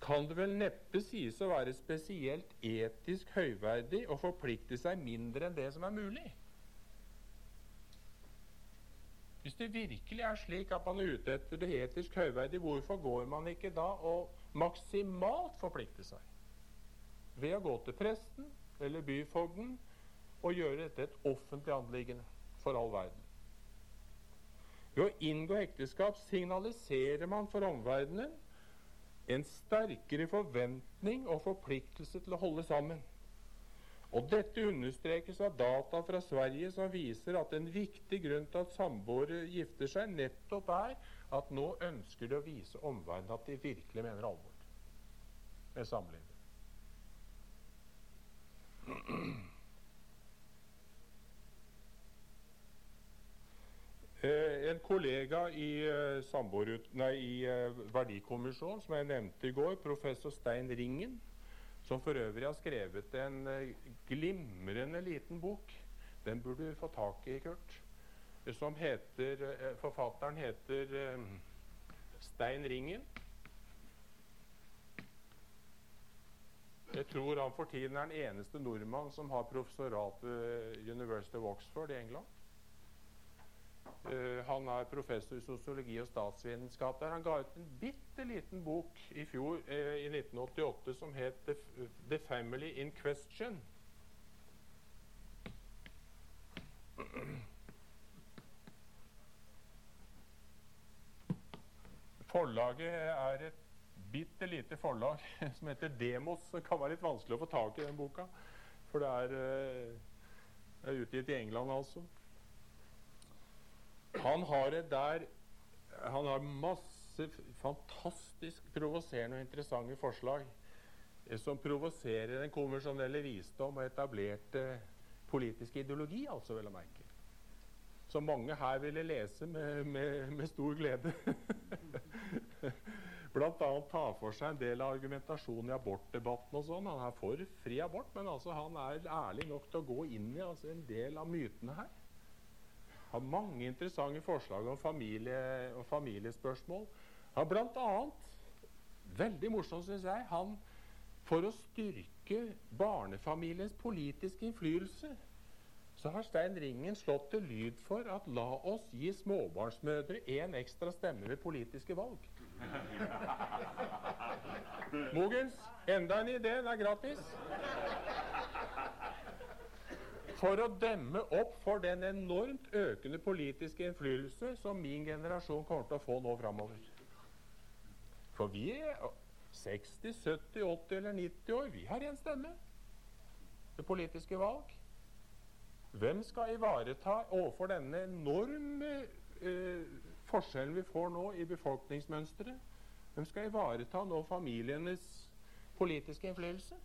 kan det vel neppe sies å være spesielt etisk høyverdig å forplikte seg mindre enn det som er mulig. Hvis det virkelig er slik at man er ute etter det etisk høyverdige, hvorfor går man ikke da og maksimalt forplikte seg ved å gå til presten eller byfogden og gjøre dette et offentlig anliggende for all verden? Ved å inngå ekteskap signaliserer man for omverdenen en sterkere forventning og forpliktelse til å holde sammen. Og Dette understrekes av data fra Sverige som viser at en viktig grunn til at samboere gifter seg, nettopp er at nå ønsker de å vise omverdenen at de virkelig mener alvor med samlivet. Eh, en kollega i, uh, nei, i uh, Verdikommisjonen, som jeg nevnte i går, professor Stein Ringen, som for øvrig har skrevet en glimrende liten bok Den burde du få tak i, Kurt. Som heter Forfatteren heter Stein Ringen. Jeg tror han for tiden er den eneste nordmann som har professorat ved University of Oxford i England. Uh, han er professor i sosiologi og statsvitenskap. Der han ga ut en bitte liten bok i fjor, uh, i 1988, som het The, The Family in Question. Forlaget er et bitte lite forlag som heter Demos. Det kan være litt vanskelig å få tak i den boka, for det er, uh, er utgitt i England, altså. Han har det der Han har masse fantastisk provoserende og interessante forslag eh, som provoserer den konvensjonelle visdom og etablerte politiske ideologi, altså, vel å merke. Som mange her ville lese med, med, med stor glede. Blant annet ta for seg en del av argumentasjonen i abortdebatten og sånn. Han er for fri abort, men altså han er ærlig nok til å gå inn i altså, en del av mytene her har mange interessante forslag om familie og familiespørsmål. Han bl.a. veldig morsomt, syns jeg, han for å styrke barnefamiliens politiske innflytelse så har Stein Ringen slått til lyd for at la oss gi småbarnsmødre én ekstra stemme ved politiske valg. Mogens, enda en idé. Det er gratis for å demme opp for den enormt økende politiske innflytelse som min generasjon kommer til å få nå framover. For vi er 60, 70, 80 eller 90 år. Vi har én stemme ved politiske valg. Hvem skal ivareta overfor denne enorme eh, forskjellen vi får nå i befolkningsmønsteret? Hvem skal ivareta nå familienes politiske innflytelse?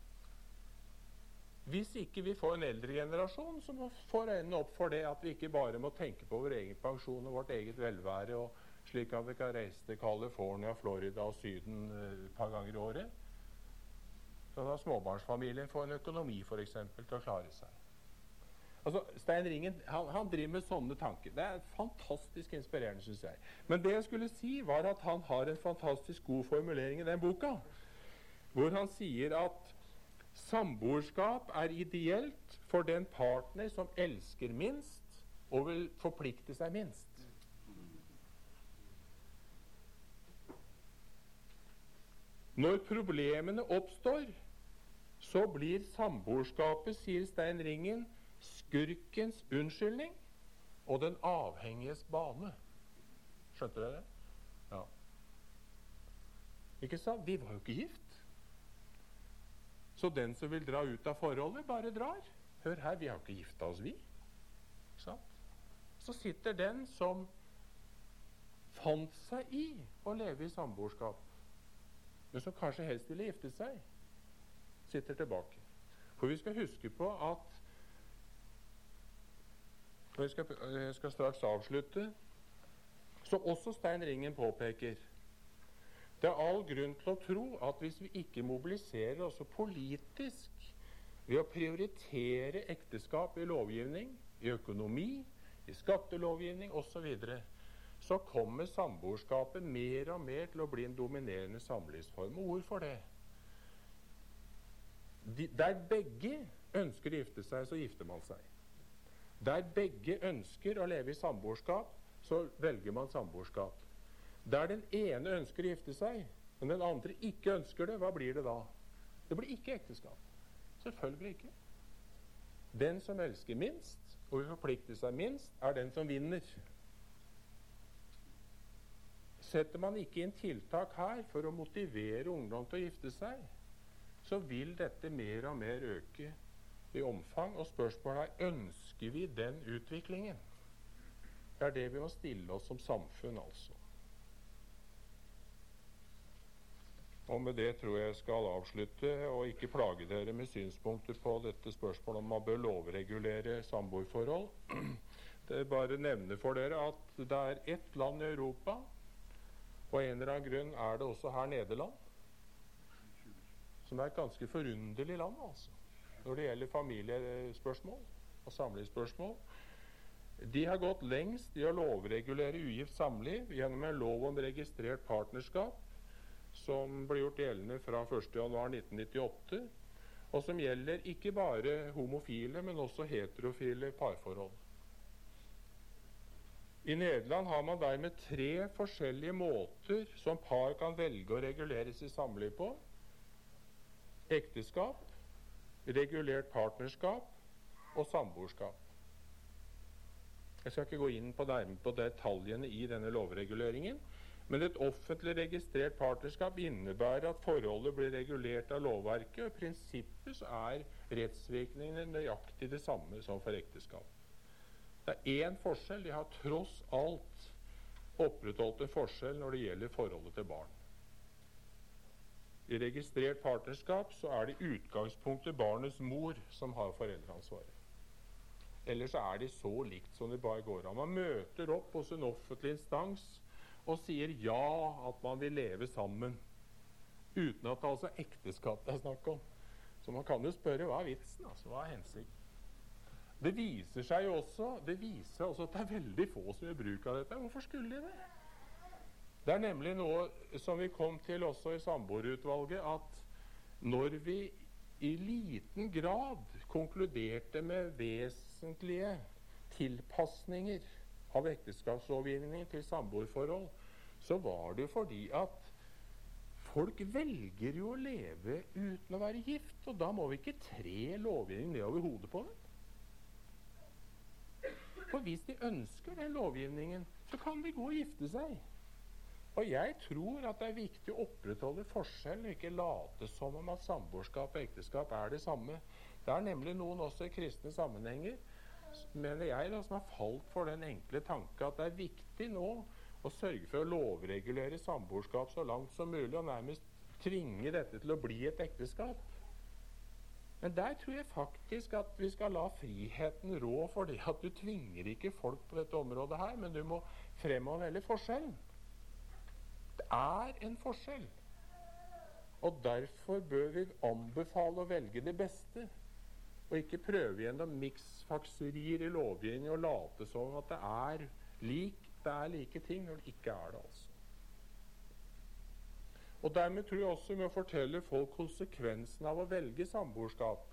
Hvis ikke vi får en eldre generasjon som får øynene opp for det at vi ikke bare må tenke på vår egen pensjon og vårt eget velvære, og slik at vi kan reise til California, Florida og Syden eh, et par ganger i året. Så da småbarnsfamilien får en økonomi for eksempel, til å klare seg. Altså, Stein Ringen han, han, driver med sånne tanker. Det er fantastisk inspirerende, syns jeg. Men det jeg skulle si, var at han har en fantastisk god formulering i den boka, hvor han sier at Samboerskap er ideelt for den partner som elsker minst og vil forplikte seg minst. Når problemene oppstår, så blir samboerskapet, sier Stein Ringen, skurkens unnskyldning og den avhengiges bane. Skjønte dere det? Ja. Ikke sant? Vi var jo ikke gift. Så den som vil dra ut av forholdet, bare drar. Hør her, vi har ikke gifta oss, vi. Så sitter den som fant seg i å leve i samboerskap, men som kanskje helst ville gifte seg, sitter tilbake. For vi skal huske på at og jeg skal, jeg skal straks avslutte. Så også Stein Ringen påpeker det er all grunn til å tro at hvis vi ikke mobiliserer også politisk ved å prioritere ekteskap i lovgivning, i økonomi, i skattelovgivning osv., så, så kommer samboerskapet mer og mer til å bli en dominerende samlivsform. Og hvorfor det? De, der begge ønsker å gifte seg, så gifter man seg. Der begge ønsker å leve i samboerskap, så velger man samboerskap. Der den ene ønsker å gifte seg, men den andre ikke ønsker det, hva blir det da? Det blir ikke ekteskap. Selvfølgelig ikke. Den som elsker minst og vil forplikte seg minst, er den som vinner. Setter man ikke inn tiltak her for å motivere ungdom til å gifte seg, så vil dette mer og mer øke i omfang. Og spørsmålet er ønsker vi den utviklingen. Det er det vi må stille oss som samfunn, altså. Og med det tror jeg skal avslutte og ikke plage dere med synspunkter på dette spørsmålet om man bør lovregulere samboerforhold. Det er bare å nevne for dere at det er ett land i Europa, og en eller annen grunn er det også her Nederland, som er et ganske forunderlig land altså, når det gjelder familiespørsmål og samlivsspørsmål. De har gått lengst i å lovregulere ugift samliv gjennom en lov om registrert partnerskap som ble gjort gjeldende fra 1.1.1998, og som gjelder ikke bare homofile, men også heterofile parforhold. I Nederland har man dermed tre forskjellige måter som par kan velge å regulere sitt samliv på. Ekteskap, regulert partnerskap og samboerskap. Jeg skal ikke gå inn på, på detaljene i denne lovreguleringen, men et offentlig registrert partnerskap innebærer at forholdet blir regulert av lovverket, og i prinsippet så er rettsvirkningene nøyaktig det samme som for ekteskap. Det er én forskjell. De har tross alt opprettholdt en forskjell når det gjelder forholdet til barn. I registrert partnerskap så er det i utgangspunktet barnets mor som har foreldreansvaret. Ellers er de så likt som det bare går an. Man møter opp hos en offentlig instans og sier ja at man vil leve sammen. Uten at det altså ekteskap det er snakk om. Så man kan jo spørre hva er vitsen? altså, Hva er hensikten? Det viser seg jo også, det viser også at det er veldig få som gjør bruk av dette. Hvorfor skulle de det? Det er nemlig noe som vi kom til også i samboerutvalget, at når vi i liten grad konkluderte med vesentlige tilpasninger av ekteskapslovgivningen til samboerforhold, så var det fordi at folk velger jo å leve uten å være gift. Og da må vi ikke tre lovgivning nedover hodet på dem. For hvis de ønsker den lovgivningen, så kan de gå og gifte seg. Og jeg tror at det er viktig å opprettholde forskjellen og ikke late som om at samboerskap og ekteskap er det samme. Det er nemlig noen også i kristne sammenhenger mener jeg, da, som har falt for den enkle tanke at det er viktig nå å sørge for å lovregulere samboerskap så langt som mulig, og nærmest tvinge dette til å bli et ekteskap. Men der tror jeg faktisk at vi skal la friheten rå for det at du tvinger ikke folk på dette området her, men du må fremover hele forskjellen. Det er en forskjell. Og derfor bør vi anbefale å velge det beste. Og ikke prøve gjennom miksfakserier i lovgivningen og late som at det er, lik, det er like ting når det ikke er det. altså. Og Dermed tror jeg også vi må fortelle folk konsekvensen av å velge samboerskap.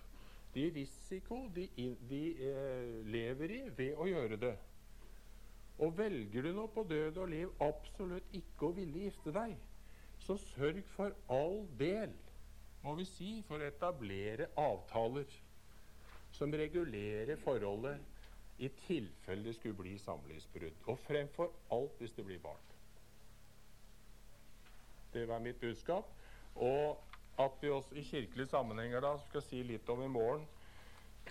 De risiko de, de eh, lever i ved å gjøre det. Og velger du nå på død og liv absolutt ikke å ville gifte deg, så sørg for all del, må vi si, for å etablere avtaler som regulerer forholdet i tilfelle det skulle bli samlivsbrudd. Og fremfor alt hvis det blir barn. Det var mitt budskap. Og at vi også i kirkelige sammenhenger da skal si litt om i morgen,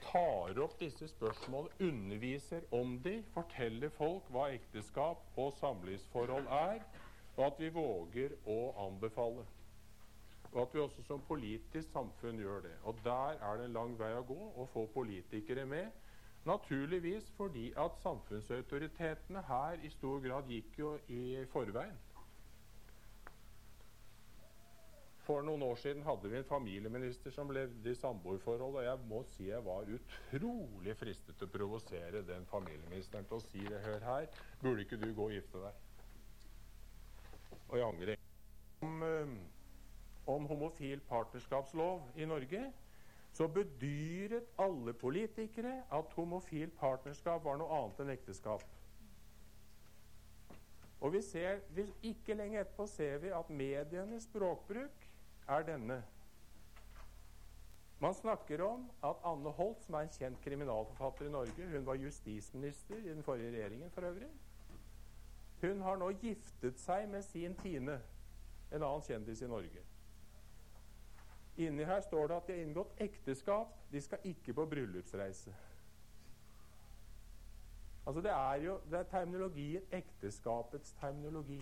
tar opp disse spørsmålene, underviser om de, forteller folk hva ekteskap og samlivsforhold er, og at vi våger å anbefale. Og at vi også som politisk samfunn gjør det. Og der er det en lang vei å gå å få politikere med. Naturligvis fordi at samfunnsautoritetene her i stor grad gikk jo i forveien. For noen år siden hadde vi en familieminister som levde i samboerforhold, og jeg må si jeg var utrolig fristet til å provosere den familieministeren til å si det. Hør her, burde ikke du gå og gifte deg? Og jeg angrer. Om, om homofil partnerskapslov i Norge så bedyret alle politikere at homofil partnerskap var noe annet enn ekteskap. Og vi ser, Ikke lenge etterpå ser vi at medienes språkbruk er denne. Man snakker om at Anne Holt, som er en kjent kriminalforfatter i Norge Hun var justisminister i den forrige regjeringen for øvrig. Hun har nå giftet seg med sin Tine, en annen kjendis i Norge. Inni her står det at de har inngått ekteskap. De skal ikke på bryllupsreise. Altså Det er jo det er terminologien, ekteskapets terminologi,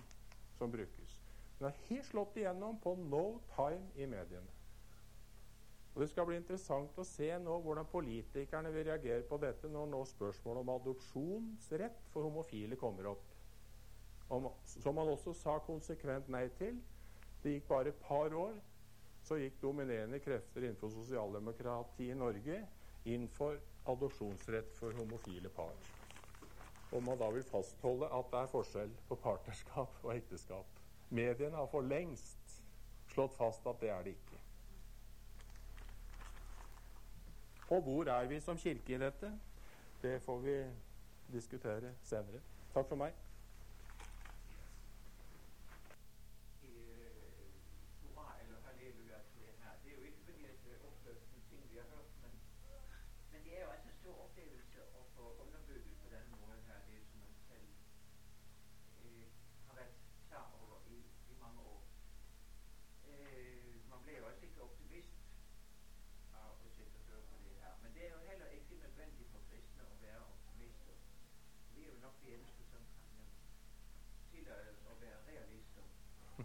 som brukes. Den har helt slått igjennom på no time i mediene. Og Det skal bli interessant å se nå hvordan politikerne vil reagere på dette når nå spørsmålet om adopsjonsrett for homofile kommer opp. Om, som man også sa konsekvent nei til. Det gikk bare et par år, så gikk dominerende krefter innenfor sosialdemokratiet i Norge inn for adopsjonsrett for homofile par. Og man da vil fastholde at det er forskjell på partnerskap og ekteskap. Mediene har for lengst slått fast at det er det ikke. Og hvor er vi som kirke i dette? Det får vi diskutere senere. Takk for meg. tjeneste som kan tillades å være realister. Og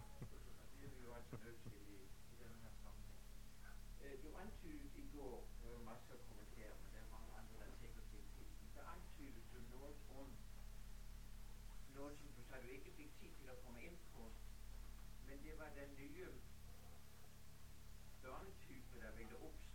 det er vi jo altså nødt til i, i denne her sammenheng. Eh, du antydet i går Det var masse å kommentere, men det er mange andre der sikkert vil til. Så antydet du noe rundt noe som du sa du ikke fikk tid til å komme inn på, men det var den nye børnetype der ville oppstå.